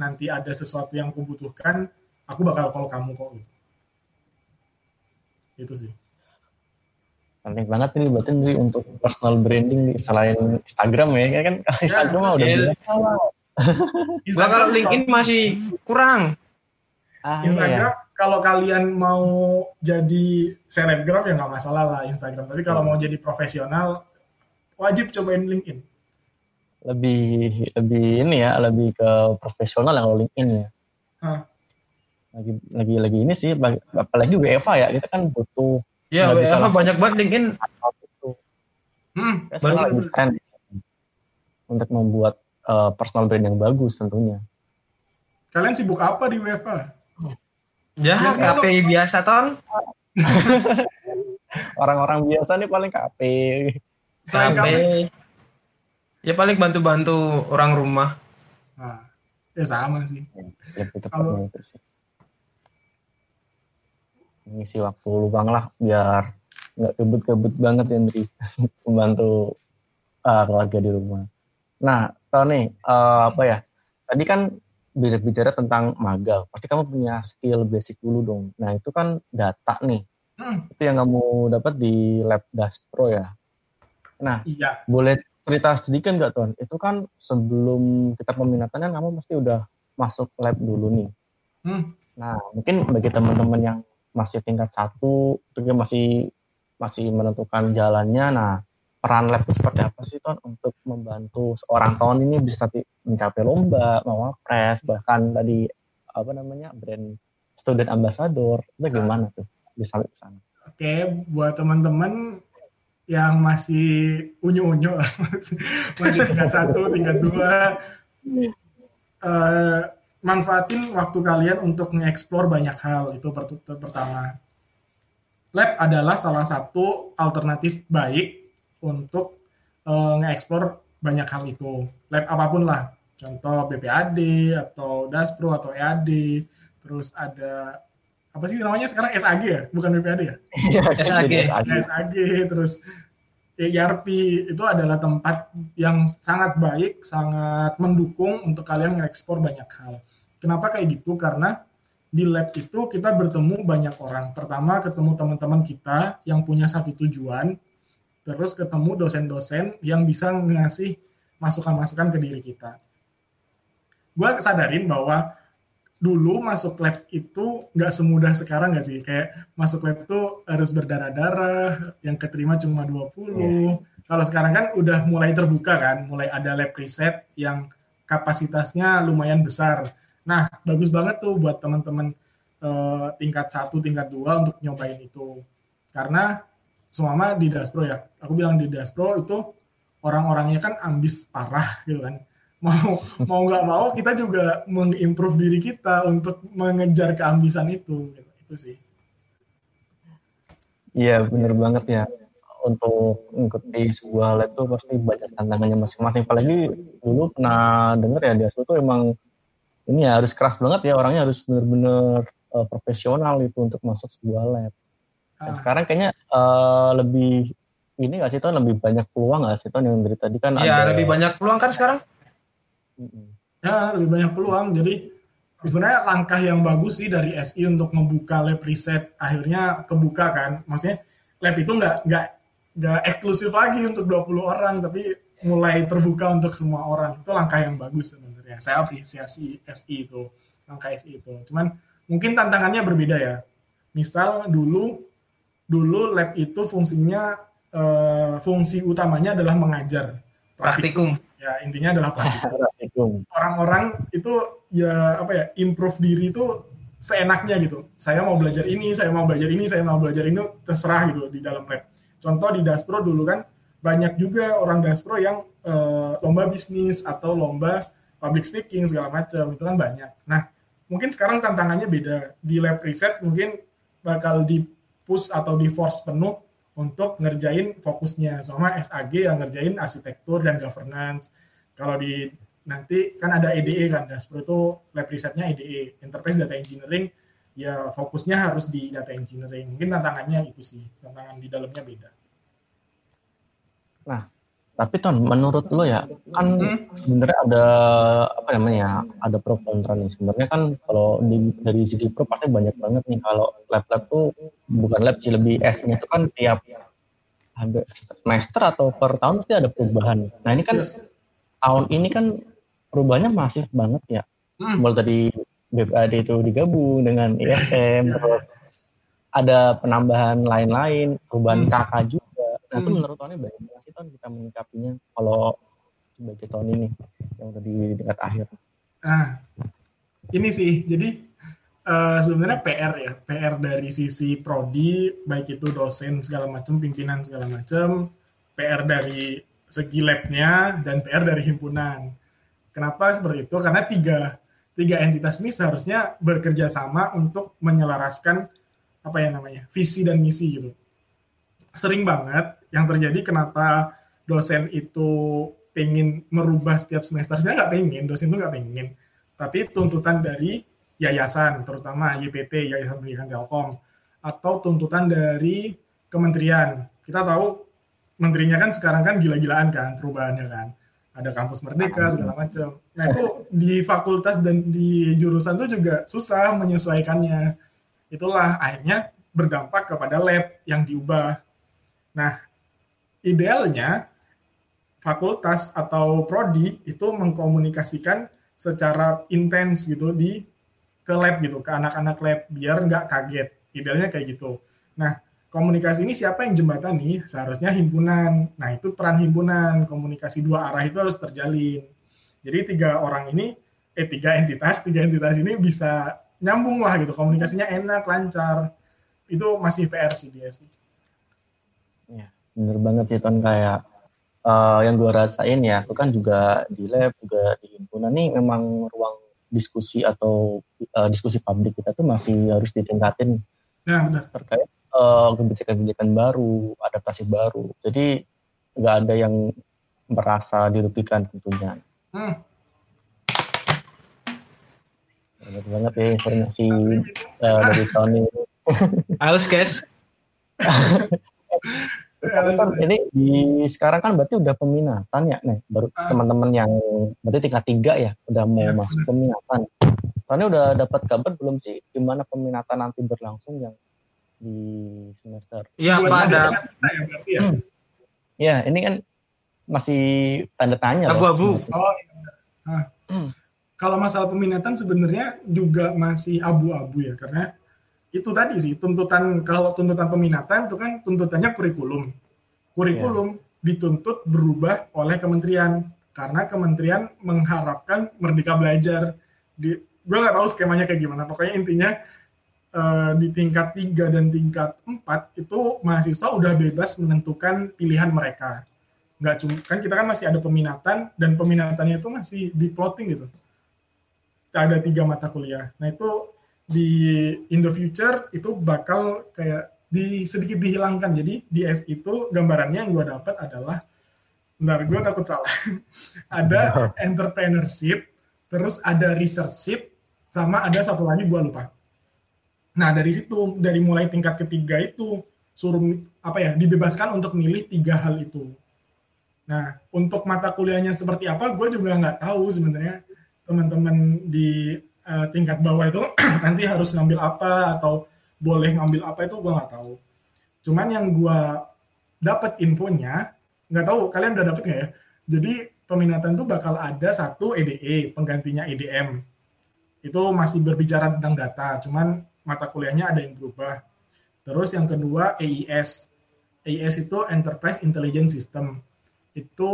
nanti ada sesuatu yang aku butuhkan, aku bakal call kamu kok. Gitu. Itu sih. penting banget ini berarti nih untuk personal branding nih, selain Instagram ya Ya kan Instagram mah udah iya. biasa lah Gua kalau LinkedIn masih kurang. ah, Instagram iya. kalau kalian mau jadi selebgram ya nggak masalah lah Instagram. Tapi kalau mau jadi profesional wajib cobain LinkedIn. Lebih lebih ini ya lebih ke profesional yang lo LinkedIn ya Hah. lagi lagi lagi ini sih apalagi WFA ya kita kan butuh Ya, langsung. banyak banget LinkedIn. Hmm, lagi tren untuk membuat uh, personal brand yang bagus tentunya. Kalian sibuk apa di WFA? Ya, KPI biasa ton. Orang-orang biasa nih paling KPI. KPI. Ya paling bantu-bantu orang rumah. Nah, ya sama sih. Lebih tepatnya itu sih. Ngisi waktu luang lah biar nggak kebut-kebut banget ya Andri membantu uh, keluarga di rumah. Nah, Tony, uh, apa ya? Tadi kan bicara tentang magang, pasti kamu punya skill basic dulu dong. Nah itu kan data nih, hmm. itu yang kamu dapat di lab Daspro ya. Nah, iya. boleh cerita sedikit nggak tuan? Itu kan sebelum kita peminatan kan kamu pasti udah masuk lab dulu nih. Hmm. Nah mungkin bagi teman-teman yang masih tingkat satu, itu masih masih menentukan jalannya. Nah peran lab itu seperti apa sih Ton untuk membantu seorang tahun ini bisa mencapai lomba, mau press, bahkan tadi apa namanya brand student ambassador itu gimana tuh bisa ke sana? Oke, buat teman-teman yang masih unyu-unyu masih tingkat satu, tingkat dua, uh, manfaatin waktu kalian untuk mengeksplor banyak hal itu pertama. Lab adalah salah satu alternatif baik untuk uh, nge-explore banyak hal itu. Lab apa pun lah. Contoh BPAD atau DASPRO atau EAD. Terus ada apa sih namanya sekarang SAG ya? Bukan BPAD ya? SAG. SAG. Terus ERP itu adalah tempat yang sangat baik, sangat mendukung untuk kalian nge-explore banyak hal. Kenapa kayak gitu? Karena di lab itu kita bertemu banyak orang. Pertama ketemu teman-teman kita yang punya satu tujuan, terus ketemu dosen-dosen yang bisa ngasih masukan-masukan ke diri kita. Gue kesadarin bahwa dulu masuk lab itu nggak semudah sekarang nggak sih? Kayak masuk lab itu harus berdarah-darah, yang keterima cuma 20. Yeah. Kalau sekarang kan udah mulai terbuka kan, mulai ada lab riset yang kapasitasnya lumayan besar. Nah, bagus banget tuh buat teman-teman uh, tingkat satu, tingkat dua untuk nyobain itu. Karena semua di Daspro ya. Aku bilang di Daspro itu orang-orangnya kan ambis parah gitu kan. Mau mau nggak mau kita juga mengimprove diri kita untuk mengejar keambisan itu. Gitu. Itu sih. Iya bener banget ya. Untuk di sebuah lab tuh pasti banyak tantangannya masing-masing. Apalagi dulu pernah denger ya Daspro tuh emang ini ya harus keras banget ya orangnya harus bener-bener uh, profesional itu untuk masuk sebuah lab dan ah. sekarang kayaknya uh, lebih ini nggak sih tuh lebih banyak peluang nggak sih tuh yang dari tadi kan? Iya ada... lebih banyak peluang kan sekarang? Ya lebih banyak peluang. Jadi sebenarnya langkah yang bagus sih dari SI untuk membuka lab riset akhirnya kebuka kan. Maksudnya lab itu nggak nggak nggak eksklusif lagi untuk 20 orang tapi mulai terbuka untuk semua orang. Itu langkah yang bagus sebenarnya. Saya apresiasi SI itu langkah SI itu. Cuman mungkin tantangannya berbeda ya. Misal dulu dulu lab itu fungsinya uh, fungsi utamanya adalah mengajar praktikum. Ya intinya adalah praktikum. Orang-orang itu ya apa ya improve diri itu seenaknya gitu. Saya mau belajar ini, saya mau belajar ini, saya mau belajar ini terserah gitu di dalam lab. Contoh di Daspro dulu kan banyak juga orang Daspro yang uh, lomba bisnis atau lomba public speaking segala macam itu kan banyak. Nah mungkin sekarang tantangannya beda di lab riset mungkin bakal di push atau di force penuh untuk ngerjain fokusnya sama SAG yang ngerjain arsitektur dan governance kalau di nanti kan ada EDE kan Daspro itu lab risetnya EDE Enterprise Data Engineering ya fokusnya harus di data engineering mungkin tantangannya itu sih tantangan di dalamnya beda nah tapi ton menurut lo ya kan hmm? sebenarnya ada apa namanya ada pro kontra nih sebenarnya kan kalau di, dari segi pro pasti banyak banget nih kalau lab-lab tuh bukan lab sih lebih S-nya itu kan tiap semester atau per tahun pasti ada perubahan. Nah ini kan yes. tahun ini kan perubahannya masif banget ya. Hmm. Mulai tadi BPAD itu digabung dengan ISM, terus ada penambahan lain-lain, perubahan hmm. KK juga Nah itu hmm. menurut Tony bagaimana sih Tony kita menyikapinya kalau sebagai Tony ini yang udah di tingkat akhir? Ah, ini sih jadi uh, sebenarnya PR ya, PR dari sisi prodi baik itu dosen segala macam, pimpinan segala macam PR dari segi labnya dan PR dari himpunan. Kenapa seperti itu? Karena tiga tiga entitas ini seharusnya bekerja sama untuk menyelaraskan apa ya namanya visi dan misi gitu. Sering banget yang terjadi kenapa dosen itu pengen merubah setiap semesternya nggak pengen, dosen itu nggak pengen. Tapi tuntutan dari yayasan, terutama YPT, Yayasan Pendidikan Telkom, atau tuntutan dari kementerian. Kita tahu menterinya kan sekarang kan gila-gilaan kan perubahannya kan. Ada kampus merdeka segala macam. Nah itu di fakultas dan di jurusan itu juga susah menyesuaikannya. Itulah akhirnya berdampak kepada lab yang diubah. Nah idealnya fakultas atau prodi itu mengkomunikasikan secara intens gitu di ke lab gitu, ke anak-anak lab biar nggak kaget. Idealnya kayak gitu. Nah, komunikasi ini siapa yang jembatani? Seharusnya himpunan. Nah, itu peran himpunan. Komunikasi dua arah itu harus terjalin. Jadi tiga orang ini, eh tiga entitas, tiga entitas ini bisa nyambung lah gitu. Komunikasinya enak, lancar. Itu masih PR sih dia sih. Ya, bener banget sih Ton kayak uh, yang gue rasain ya, itu kan juga di lab, juga di himpunan nih memang ruang diskusi atau uh, diskusi publik kita tuh masih harus ditingkatin nah, benar. terkait uh, kebijakan-kebijakan baru, adaptasi baru. Jadi nggak ada yang merasa dirugikan tentunya. Hmm. Banyak banget ya informasi uh, dari Tony. Haus guys. Kan ini di sekarang kan berarti udah peminatan ya nih baru uh. teman-teman yang berarti tingkat tiga ya udah mau ya, masuk bener. peminatan. Soalnya udah dapat kabar belum sih gimana peminatan nanti berlangsung yang di semester? Iya pada. Ya, ya? Hmm. ya ini kan masih tanda tanya. Abu-abu. Oh, nah, hmm. Kalau masalah peminatan sebenarnya juga masih abu-abu ya karena itu tadi sih tuntutan kalau tuntutan peminatan itu kan tuntutannya kurikulum. Kurikulum yeah. dituntut berubah oleh kementerian karena kementerian mengharapkan merdeka belajar. Di, gue nggak tahu skemanya kayak gimana. Pokoknya intinya uh, di tingkat 3 dan tingkat 4 itu mahasiswa udah bebas menentukan pilihan mereka. Nggak cuma kan kita kan masih ada peminatan dan peminatannya itu masih di plotting gitu. Ada tiga mata kuliah. Nah itu di in the future itu bakal kayak di sedikit dihilangkan. Jadi di S itu gambarannya yang gue dapat adalah bentar gue takut salah. ada entrepreneurship, terus ada researchship, sama ada satu lagi gue lupa. Nah dari situ dari mulai tingkat ketiga itu suruh apa ya dibebaskan untuk milih tiga hal itu. Nah untuk mata kuliahnya seperti apa gue juga nggak tahu sebenarnya teman-teman di uh, tingkat bawah itu nanti harus ngambil apa atau boleh ngambil apa itu gue nggak tahu. Cuman yang gue dapat infonya nggak tahu kalian udah dapet nggak ya? Jadi peminatan tuh bakal ada satu EDE penggantinya EDM. Itu masih berbicara tentang data, cuman mata kuliahnya ada yang berubah. Terus yang kedua EIS. EIS itu Enterprise Intelligence System. Itu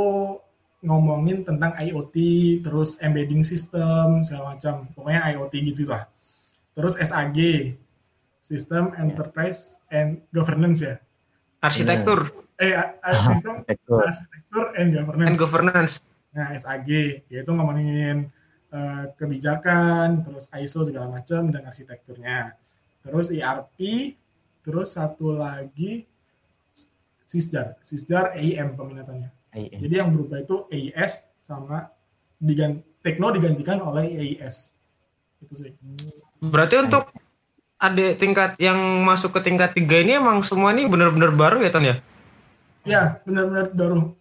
ngomongin tentang IoT, terus embedding system, segala macam. Pokoknya IoT gitu lah. Terus SAG, System Enterprise and Governance ya. Arsitektur. Eh, sistem arsitektur and governance. And governance. Nah, SAG, yaitu ngomongin uh, kebijakan, terus ISO segala macam dan arsitekturnya. Terus ERP, terus satu lagi Sisjar, Sisjar AIM peminatannya. AIS. Jadi yang berubah itu AIS sama diganti, Tekno digantikan oleh AIS. Itu sih. Berarti untuk adik tingkat yang masuk ke tingkat tiga ini emang semua ini benar-benar baru ya Ton ya? Ya benar-benar baru.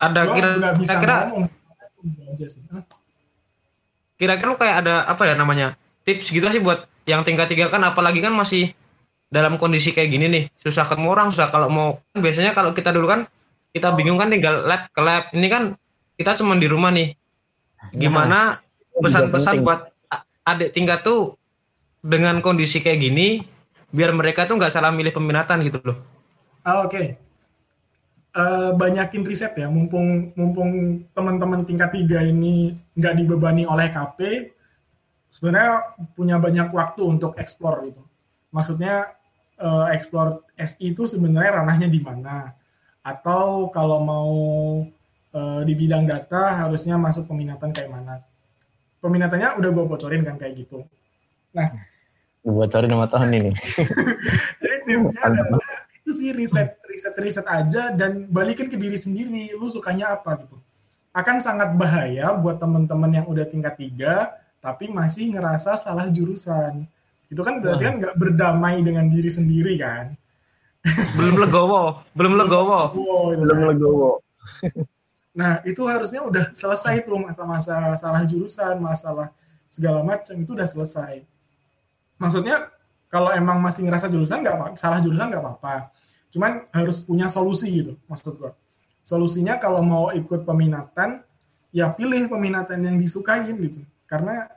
Ada kira-kira kira, kira-kira lu kayak ada apa ya namanya tips gitu sih buat yang tingkat tiga kan apalagi kan masih dalam kondisi kayak gini nih. Susah ketemu orang susah kalau mau kan biasanya kalau kita dulu kan kita bingung kan tinggal lab ke lab. Ini kan kita cuma di rumah nih. Gimana pesan-pesan buat adik tingkat tuh dengan kondisi kayak gini biar mereka tuh nggak salah milih peminatan gitu loh. Oh, Oke, okay. Uh, eh, banyakin riset ya, mumpung mumpung teman-teman tingkat tiga ini nggak dibebani oleh KP, sebenarnya punya banyak waktu untuk explore gitu. Maksudnya uh, explore SI itu sebenarnya ranahnya di mana? atau kalau mau uh, di bidang data harusnya masuk peminatan kayak mana. Peminatannya udah gue bocorin kan kayak gitu. Nah, bocorin sama tahun ini. Jadi tipsnya adalah itu sih riset riset riset aja dan balikin ke diri sendiri lu sukanya apa gitu. Akan sangat bahaya buat teman-teman yang udah tingkat tiga tapi masih ngerasa salah jurusan. Itu kan berarti kan nggak berdamai dengan diri sendiri kan? Belum legowo belum legowo. belum legowo. Nah itu harusnya udah selesai tuh masa-masa salah jurusan masalah segala macam itu udah selesai. Maksudnya kalau emang masih ngerasa jurusan nggak salah jurusan nggak apa-apa cuman harus punya solusi gitu maksud gua solusinya kalau mau ikut peminatan ya pilih peminatan yang disukain gitu karena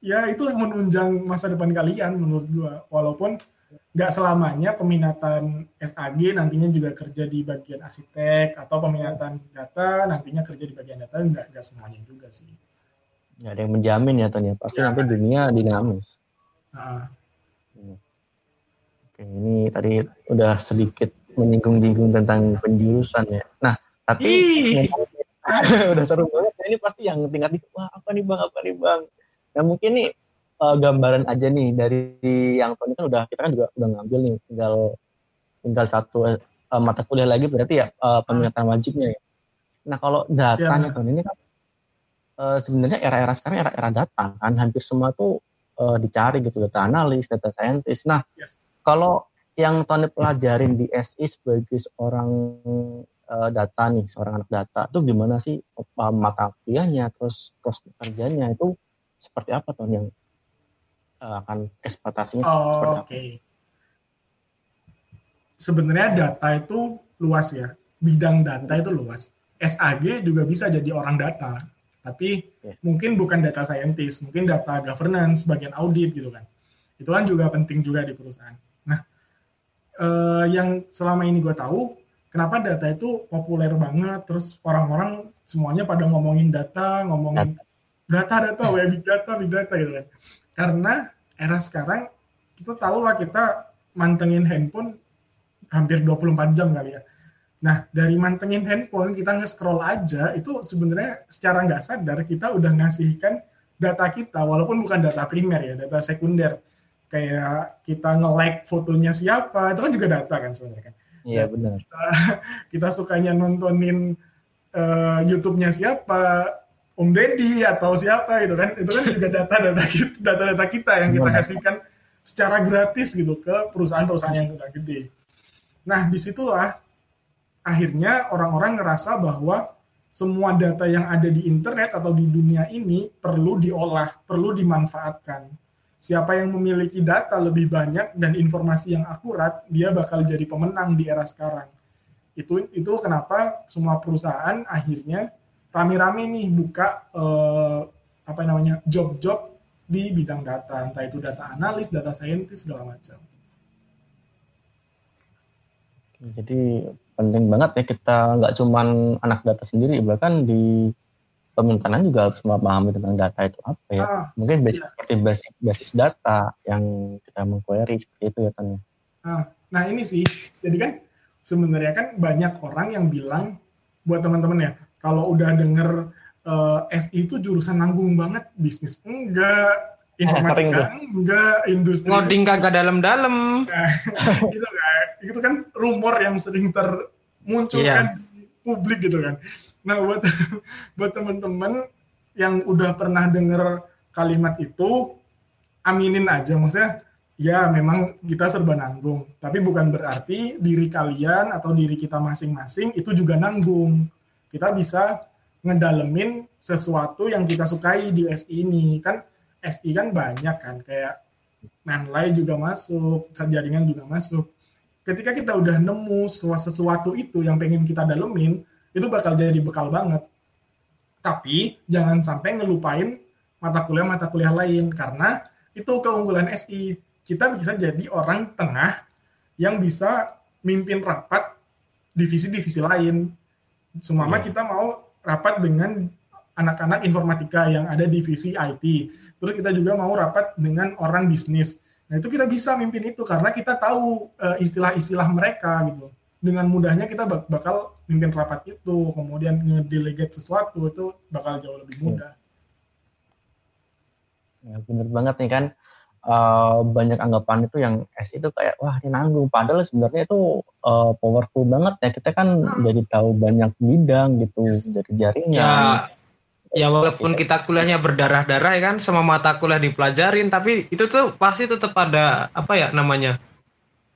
ya itu menunjang masa depan kalian menurut gua walaupun nggak selamanya peminatan SAG nantinya juga kerja di bagian arsitek atau peminatan data nantinya kerja di bagian data nggak nggak semuanya juga sih. Ya ada yang menjamin ya Tony. Pasti ya. nanti dunia dinamis. Nah, Oke, ini tadi udah sedikit menyinggung-nyinggung tentang penjurusan ya. Nah, tapi udah seru banget. Nah, ini pasti yang tingkat itu, wah apa nih bang, apa nih bang. Nah mungkin nih uh, gambaran aja nih dari yang Tony kan udah kita kan juga udah ngambil nih, tinggal tinggal satu uh, mata kuliah lagi berarti ya uh, peminatan wajibnya ya. Nah kalau datanya ya, ini kan uh, sebenarnya era-era sekarang era-era data kan hampir semua tuh uh, dicari gitu data analis, data scientist. Nah yes kalau yang Tony pelajarin di SI sebagai seorang uh, data nih, seorang anak data, itu gimana sih uh, mata kuliahnya, terus prospek kerjanya itu seperti apa Tony yang uh, akan ekspektasinya oh, seperti apa? Okay. Sebenarnya data itu luas ya, bidang data itu luas. SAG juga bisa jadi orang data, tapi yeah. mungkin bukan data scientist, mungkin data governance, bagian audit gitu kan. Itu kan juga penting juga di perusahaan uh, yang selama ini gue tahu kenapa data itu populer banget terus orang-orang semuanya pada ngomongin data ngomongin data. data web big data big data gitu kan. Karena era sekarang kita tahu lah kita mantengin handphone hampir 24 jam kali ya. Nah dari mantengin handphone kita nge-scroll aja itu sebenarnya secara nggak sadar kita udah ngasihkan data kita walaupun bukan data primer ya data sekunder kayak kita nge-like fotonya siapa itu kan juga data kan sebenarnya kan. Iya benar. kita, kita sukanya nontonin uh, YouTube-nya siapa Om Deddy atau siapa gitu kan. Itu kan juga data-data kita data-data kita yang kita kasihkan secara gratis gitu ke perusahaan-perusahaan yang udah gede. Nah di situlah akhirnya orang-orang ngerasa bahwa semua data yang ada di internet atau di dunia ini perlu diolah, perlu dimanfaatkan siapa yang memiliki data lebih banyak dan informasi yang akurat, dia bakal jadi pemenang di era sekarang. Itu itu kenapa semua perusahaan akhirnya rame-rame nih buka eh, apa namanya job-job di bidang data, entah itu data analis, data scientist segala macam. Jadi penting banget ya kita nggak cuman anak data sendiri, bahkan di pemintanan juga harus memahami tentang data itu apa ya. Ah, Mungkin basic, iya. seperti basis, basis data yang kita mengquery seperti itu ya kan. Ah, nah ini sih, jadi kan sebenarnya kan banyak orang yang bilang buat teman-teman ya, kalau udah denger uh, eh, SI itu jurusan nanggung banget, bisnis enggak, informatika enggak, industri ngoding kagak dalam-dalam. Nah, gitu kan, itu kan rumor yang sering termunculkan yeah. publik gitu kan. Nah buat buat teman-teman yang udah pernah dengar kalimat itu, aminin aja maksudnya. Ya memang kita serba nanggung, tapi bukan berarti diri kalian atau diri kita masing-masing itu juga nanggung. Kita bisa ngedalemin sesuatu yang kita sukai di SI ini kan SI kan banyak kan kayak manlay juga masuk, jaringan juga masuk. Ketika kita udah nemu sesuatu itu yang pengen kita dalemin, itu bakal jadi bekal banget. Tapi jangan sampai ngelupain mata kuliah-mata kuliah lain karena itu keunggulan SI. Kita bisa jadi orang tengah yang bisa mimpin rapat divisi-divisi lain. Semua yeah. kita mau rapat dengan anak-anak informatika yang ada divisi IT. Terus kita juga mau rapat dengan orang bisnis. Nah, itu kita bisa mimpin itu karena kita tahu uh, istilah-istilah mereka gitu dengan mudahnya kita bakal mimpin rapat itu, kemudian ngedelegate sesuatu itu bakal jauh lebih mudah. Ya, bener banget nih kan uh, banyak anggapan itu yang S itu kayak wah ini nanggung padahal sebenarnya itu uh, powerful banget ya kita kan hmm. jadi tahu banyak bidang gitu yes. dari jaringan ya ya walaupun kita kuliahnya berdarah-darah ya kan sama mata kuliah dipelajarin tapi itu tuh pasti tetap ada apa ya namanya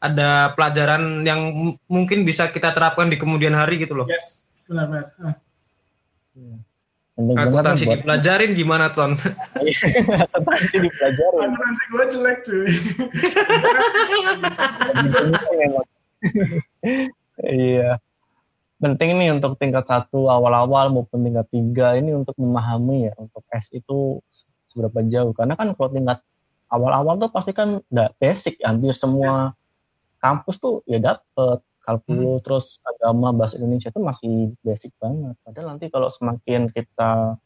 ada pelajaran yang mungkin bisa kita terapkan di kemudian hari gitu loh. Yes, benar-benar. Ah. Akuntansi buat... dipelajarin gimana ton? Akuntansi dipelajarin. Akuntansi gue jelek cuy. iya. Penting nih untuk tingkat satu awal-awal maupun tingkat tiga ini untuk memahami ya untuk S itu seberapa jauh. Karena kan kalau tingkat awal-awal tuh pasti kan udah basic hampir semua kampus tuh ya dapet kalkulus hmm. terus agama bahasa Indonesia itu masih basic banget. Padahal nanti kalau semakin kita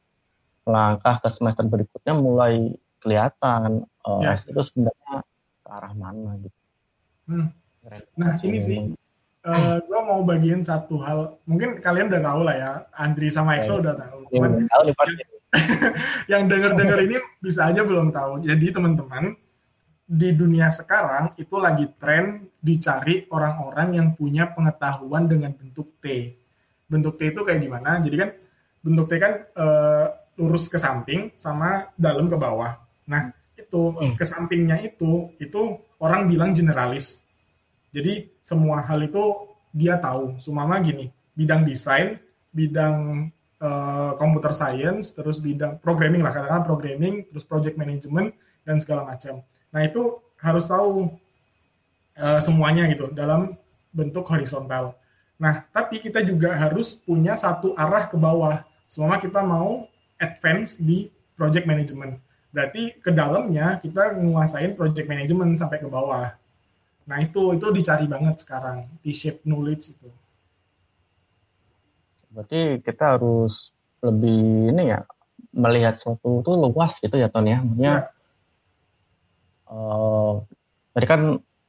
langkah ke semester berikutnya mulai kelihatan uh, ya. S itu sebenarnya ke arah mana gitu. Hmm. Nah ini sih uh, eh, gue mau bagiin satu hal. Mungkin kalian udah tahu lah ya, Andri sama Exo ya. udah tahu. Ya, Cuman, tahu nih pasti. yang denger-denger ini bisa aja belum tahu. Jadi teman-teman di dunia sekarang itu lagi tren dicari orang-orang yang punya pengetahuan dengan bentuk T. Bentuk T itu kayak gimana? Jadi kan bentuk T kan e, lurus ke samping sama dalam ke bawah. Nah, itu hmm. ke sampingnya itu itu orang bilang generalis. Jadi semua hal itu dia tahu. Sumama gini, bidang desain, bidang uh, computer science, terus bidang programming lah katakan programming, terus project management dan segala macam. Nah itu harus tahu uh, semuanya gitu dalam bentuk horizontal. Nah tapi kita juga harus punya satu arah ke bawah. Semua kita mau advance di project management. Berarti ke dalamnya kita menguasain project management sampai ke bawah. Nah itu itu dicari banget sekarang T-shape knowledge itu. Berarti kita harus lebih ini ya melihat suatu itu luas gitu ya Ton ya. Maksudnya ya uh, tadi kan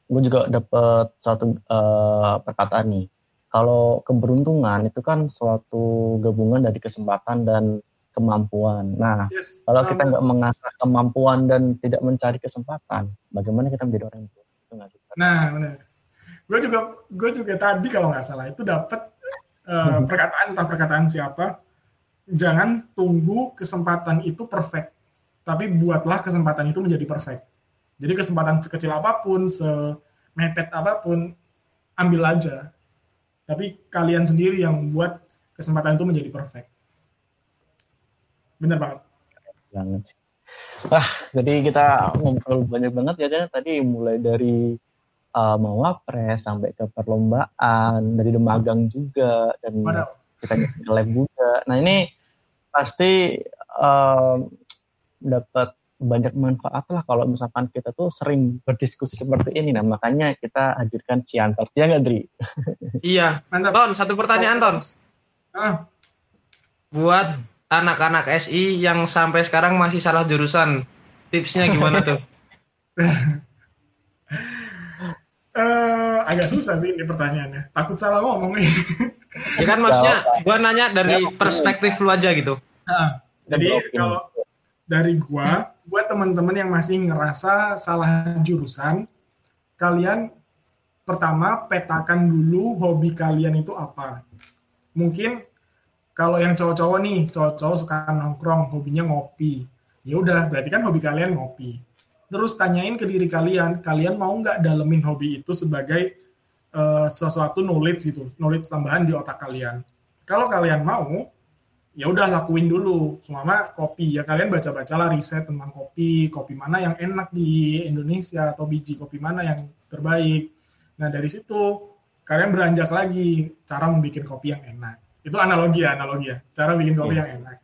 gue juga dapat satu uh, perkataan nih. Kalau keberuntungan itu kan suatu gabungan dari kesempatan dan kemampuan. Nah, yes. kalau kita nggak mengasah kemampuan dan tidak mencari kesempatan, bagaimana kita menjadi orang itu? Nah, benar. Gue juga, gue juga tadi kalau nggak salah itu dapat uh, perkataan entah perkataan siapa. Jangan tunggu kesempatan itu perfect, tapi buatlah kesempatan itu menjadi perfect. Jadi kesempatan sekecil apa pun, semepet apa pun, ambil aja. Tapi kalian sendiri yang buat kesempatan itu menjadi perfect. Bener banget. Banget sih. Wah, jadi kita ngobrol banyak banget ya, kan? Tadi mulai dari uh, mawapres sampai ke perlombaan, dari demagang juga, dan Padahal. kita ke lab juga. Nah ini pasti uh, dapat banyak manfaat lah kalau misalkan kita tuh sering berdiskusi seperti ini. Nah makanya kita hadirkan Ciantor. Ya nggak Dri? Iya. Mantap. Ton, satu pertanyaan Ton. Ah. Buat anak-anak SI yang sampai sekarang masih salah jurusan, tipsnya gimana tuh? uh, agak susah sih ini pertanyaannya. Takut salah ngomong nih. ya kan maksudnya gua nanya dari perspektif lu aja gitu. Nah, jadi kalau dari gua buat teman-teman yang masih ngerasa salah jurusan, kalian pertama petakan dulu hobi kalian itu apa. Mungkin kalau yang cowok-cowok nih, cowok-cowok suka nongkrong, hobinya ngopi. Ya udah, berarti kan hobi kalian ngopi. Terus tanyain ke diri kalian, kalian mau nggak dalemin hobi itu sebagai uh, sesuatu knowledge gitu, knowledge tambahan di otak kalian. Kalau kalian mau, ya udah lakuin dulu. Semua kopi ya kalian baca bacalah riset tentang kopi. Kopi mana yang enak di Indonesia atau biji kopi mana yang terbaik. Nah dari situ kalian beranjak lagi cara membuat kopi yang enak. Itu analogi ya analogi ya. Cara bikin kopi yeah. yang enak.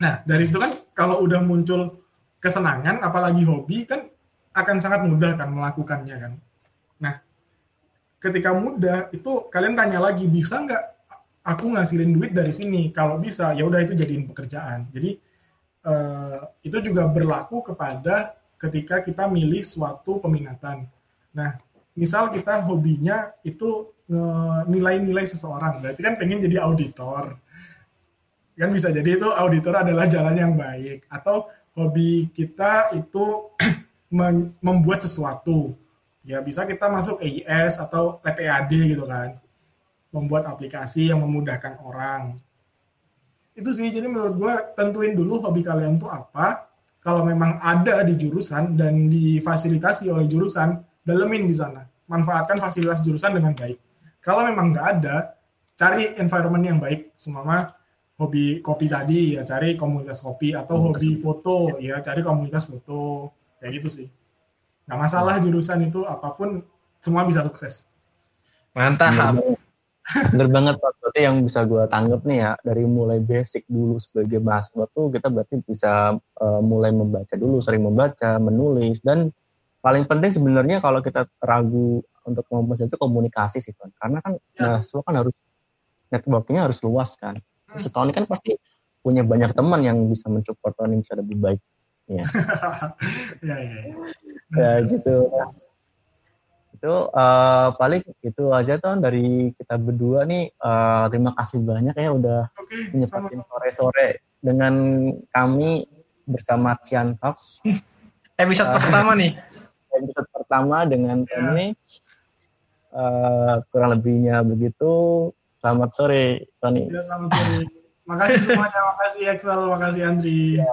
Nah dari situ kan kalau udah muncul kesenangan apalagi hobi kan akan sangat mudah kan melakukannya kan. Nah ketika mudah itu kalian tanya lagi bisa nggak aku ngasilin duit dari sini kalau bisa ya udah itu jadiin pekerjaan jadi uh, itu juga berlaku kepada ketika kita milih suatu peminatan nah misal kita hobinya itu nilai-nilai seseorang. Berarti kan pengen jadi auditor. Kan bisa jadi itu auditor adalah jalan yang baik. Atau hobi kita itu membuat sesuatu. Ya bisa kita masuk EIS atau PTAD gitu kan. Membuat aplikasi yang memudahkan orang. Itu sih, jadi menurut gue tentuin dulu hobi kalian tuh apa. Kalau memang ada di jurusan dan difasilitasi oleh jurusan, dalemin di sana. Manfaatkan fasilitas jurusan dengan baik. Kalau memang nggak ada, cari environment yang baik. Semua hobi kopi tadi ya cari komunitas kopi atau hobi foto ya cari komunitas foto kayak gitu sih nggak masalah jurusan itu apa pun semua bisa sukses mantap bener banget pak. Berarti yang bisa gue tanggap nih ya dari mulai basic dulu sebagai mahasiswa tuh kita berarti bisa uh, mulai membaca dulu sering membaca menulis dan paling penting sebenarnya kalau kita ragu untuk ngomong itu komunikasi sih kan karena kan ya. mahasiswa kan harus networkingnya harus luas kan. Setahun ini kan pasti punya banyak teman yang bisa mensupport yang bisa lebih baik. Ya ya, ya, ya. ya gitu itu uh, paling itu aja tuh dari kita berdua nih uh, terima kasih banyak ya udah okay, nyepatin sore-sore dengan kami bersama Cian Talks episode uh, pertama nih episode pertama dengan yeah. kami uh, kurang lebihnya begitu Selamat sore, Tony. Ya, selamat sore. makasih semuanya, makasih Excel, makasih Andri. Ya.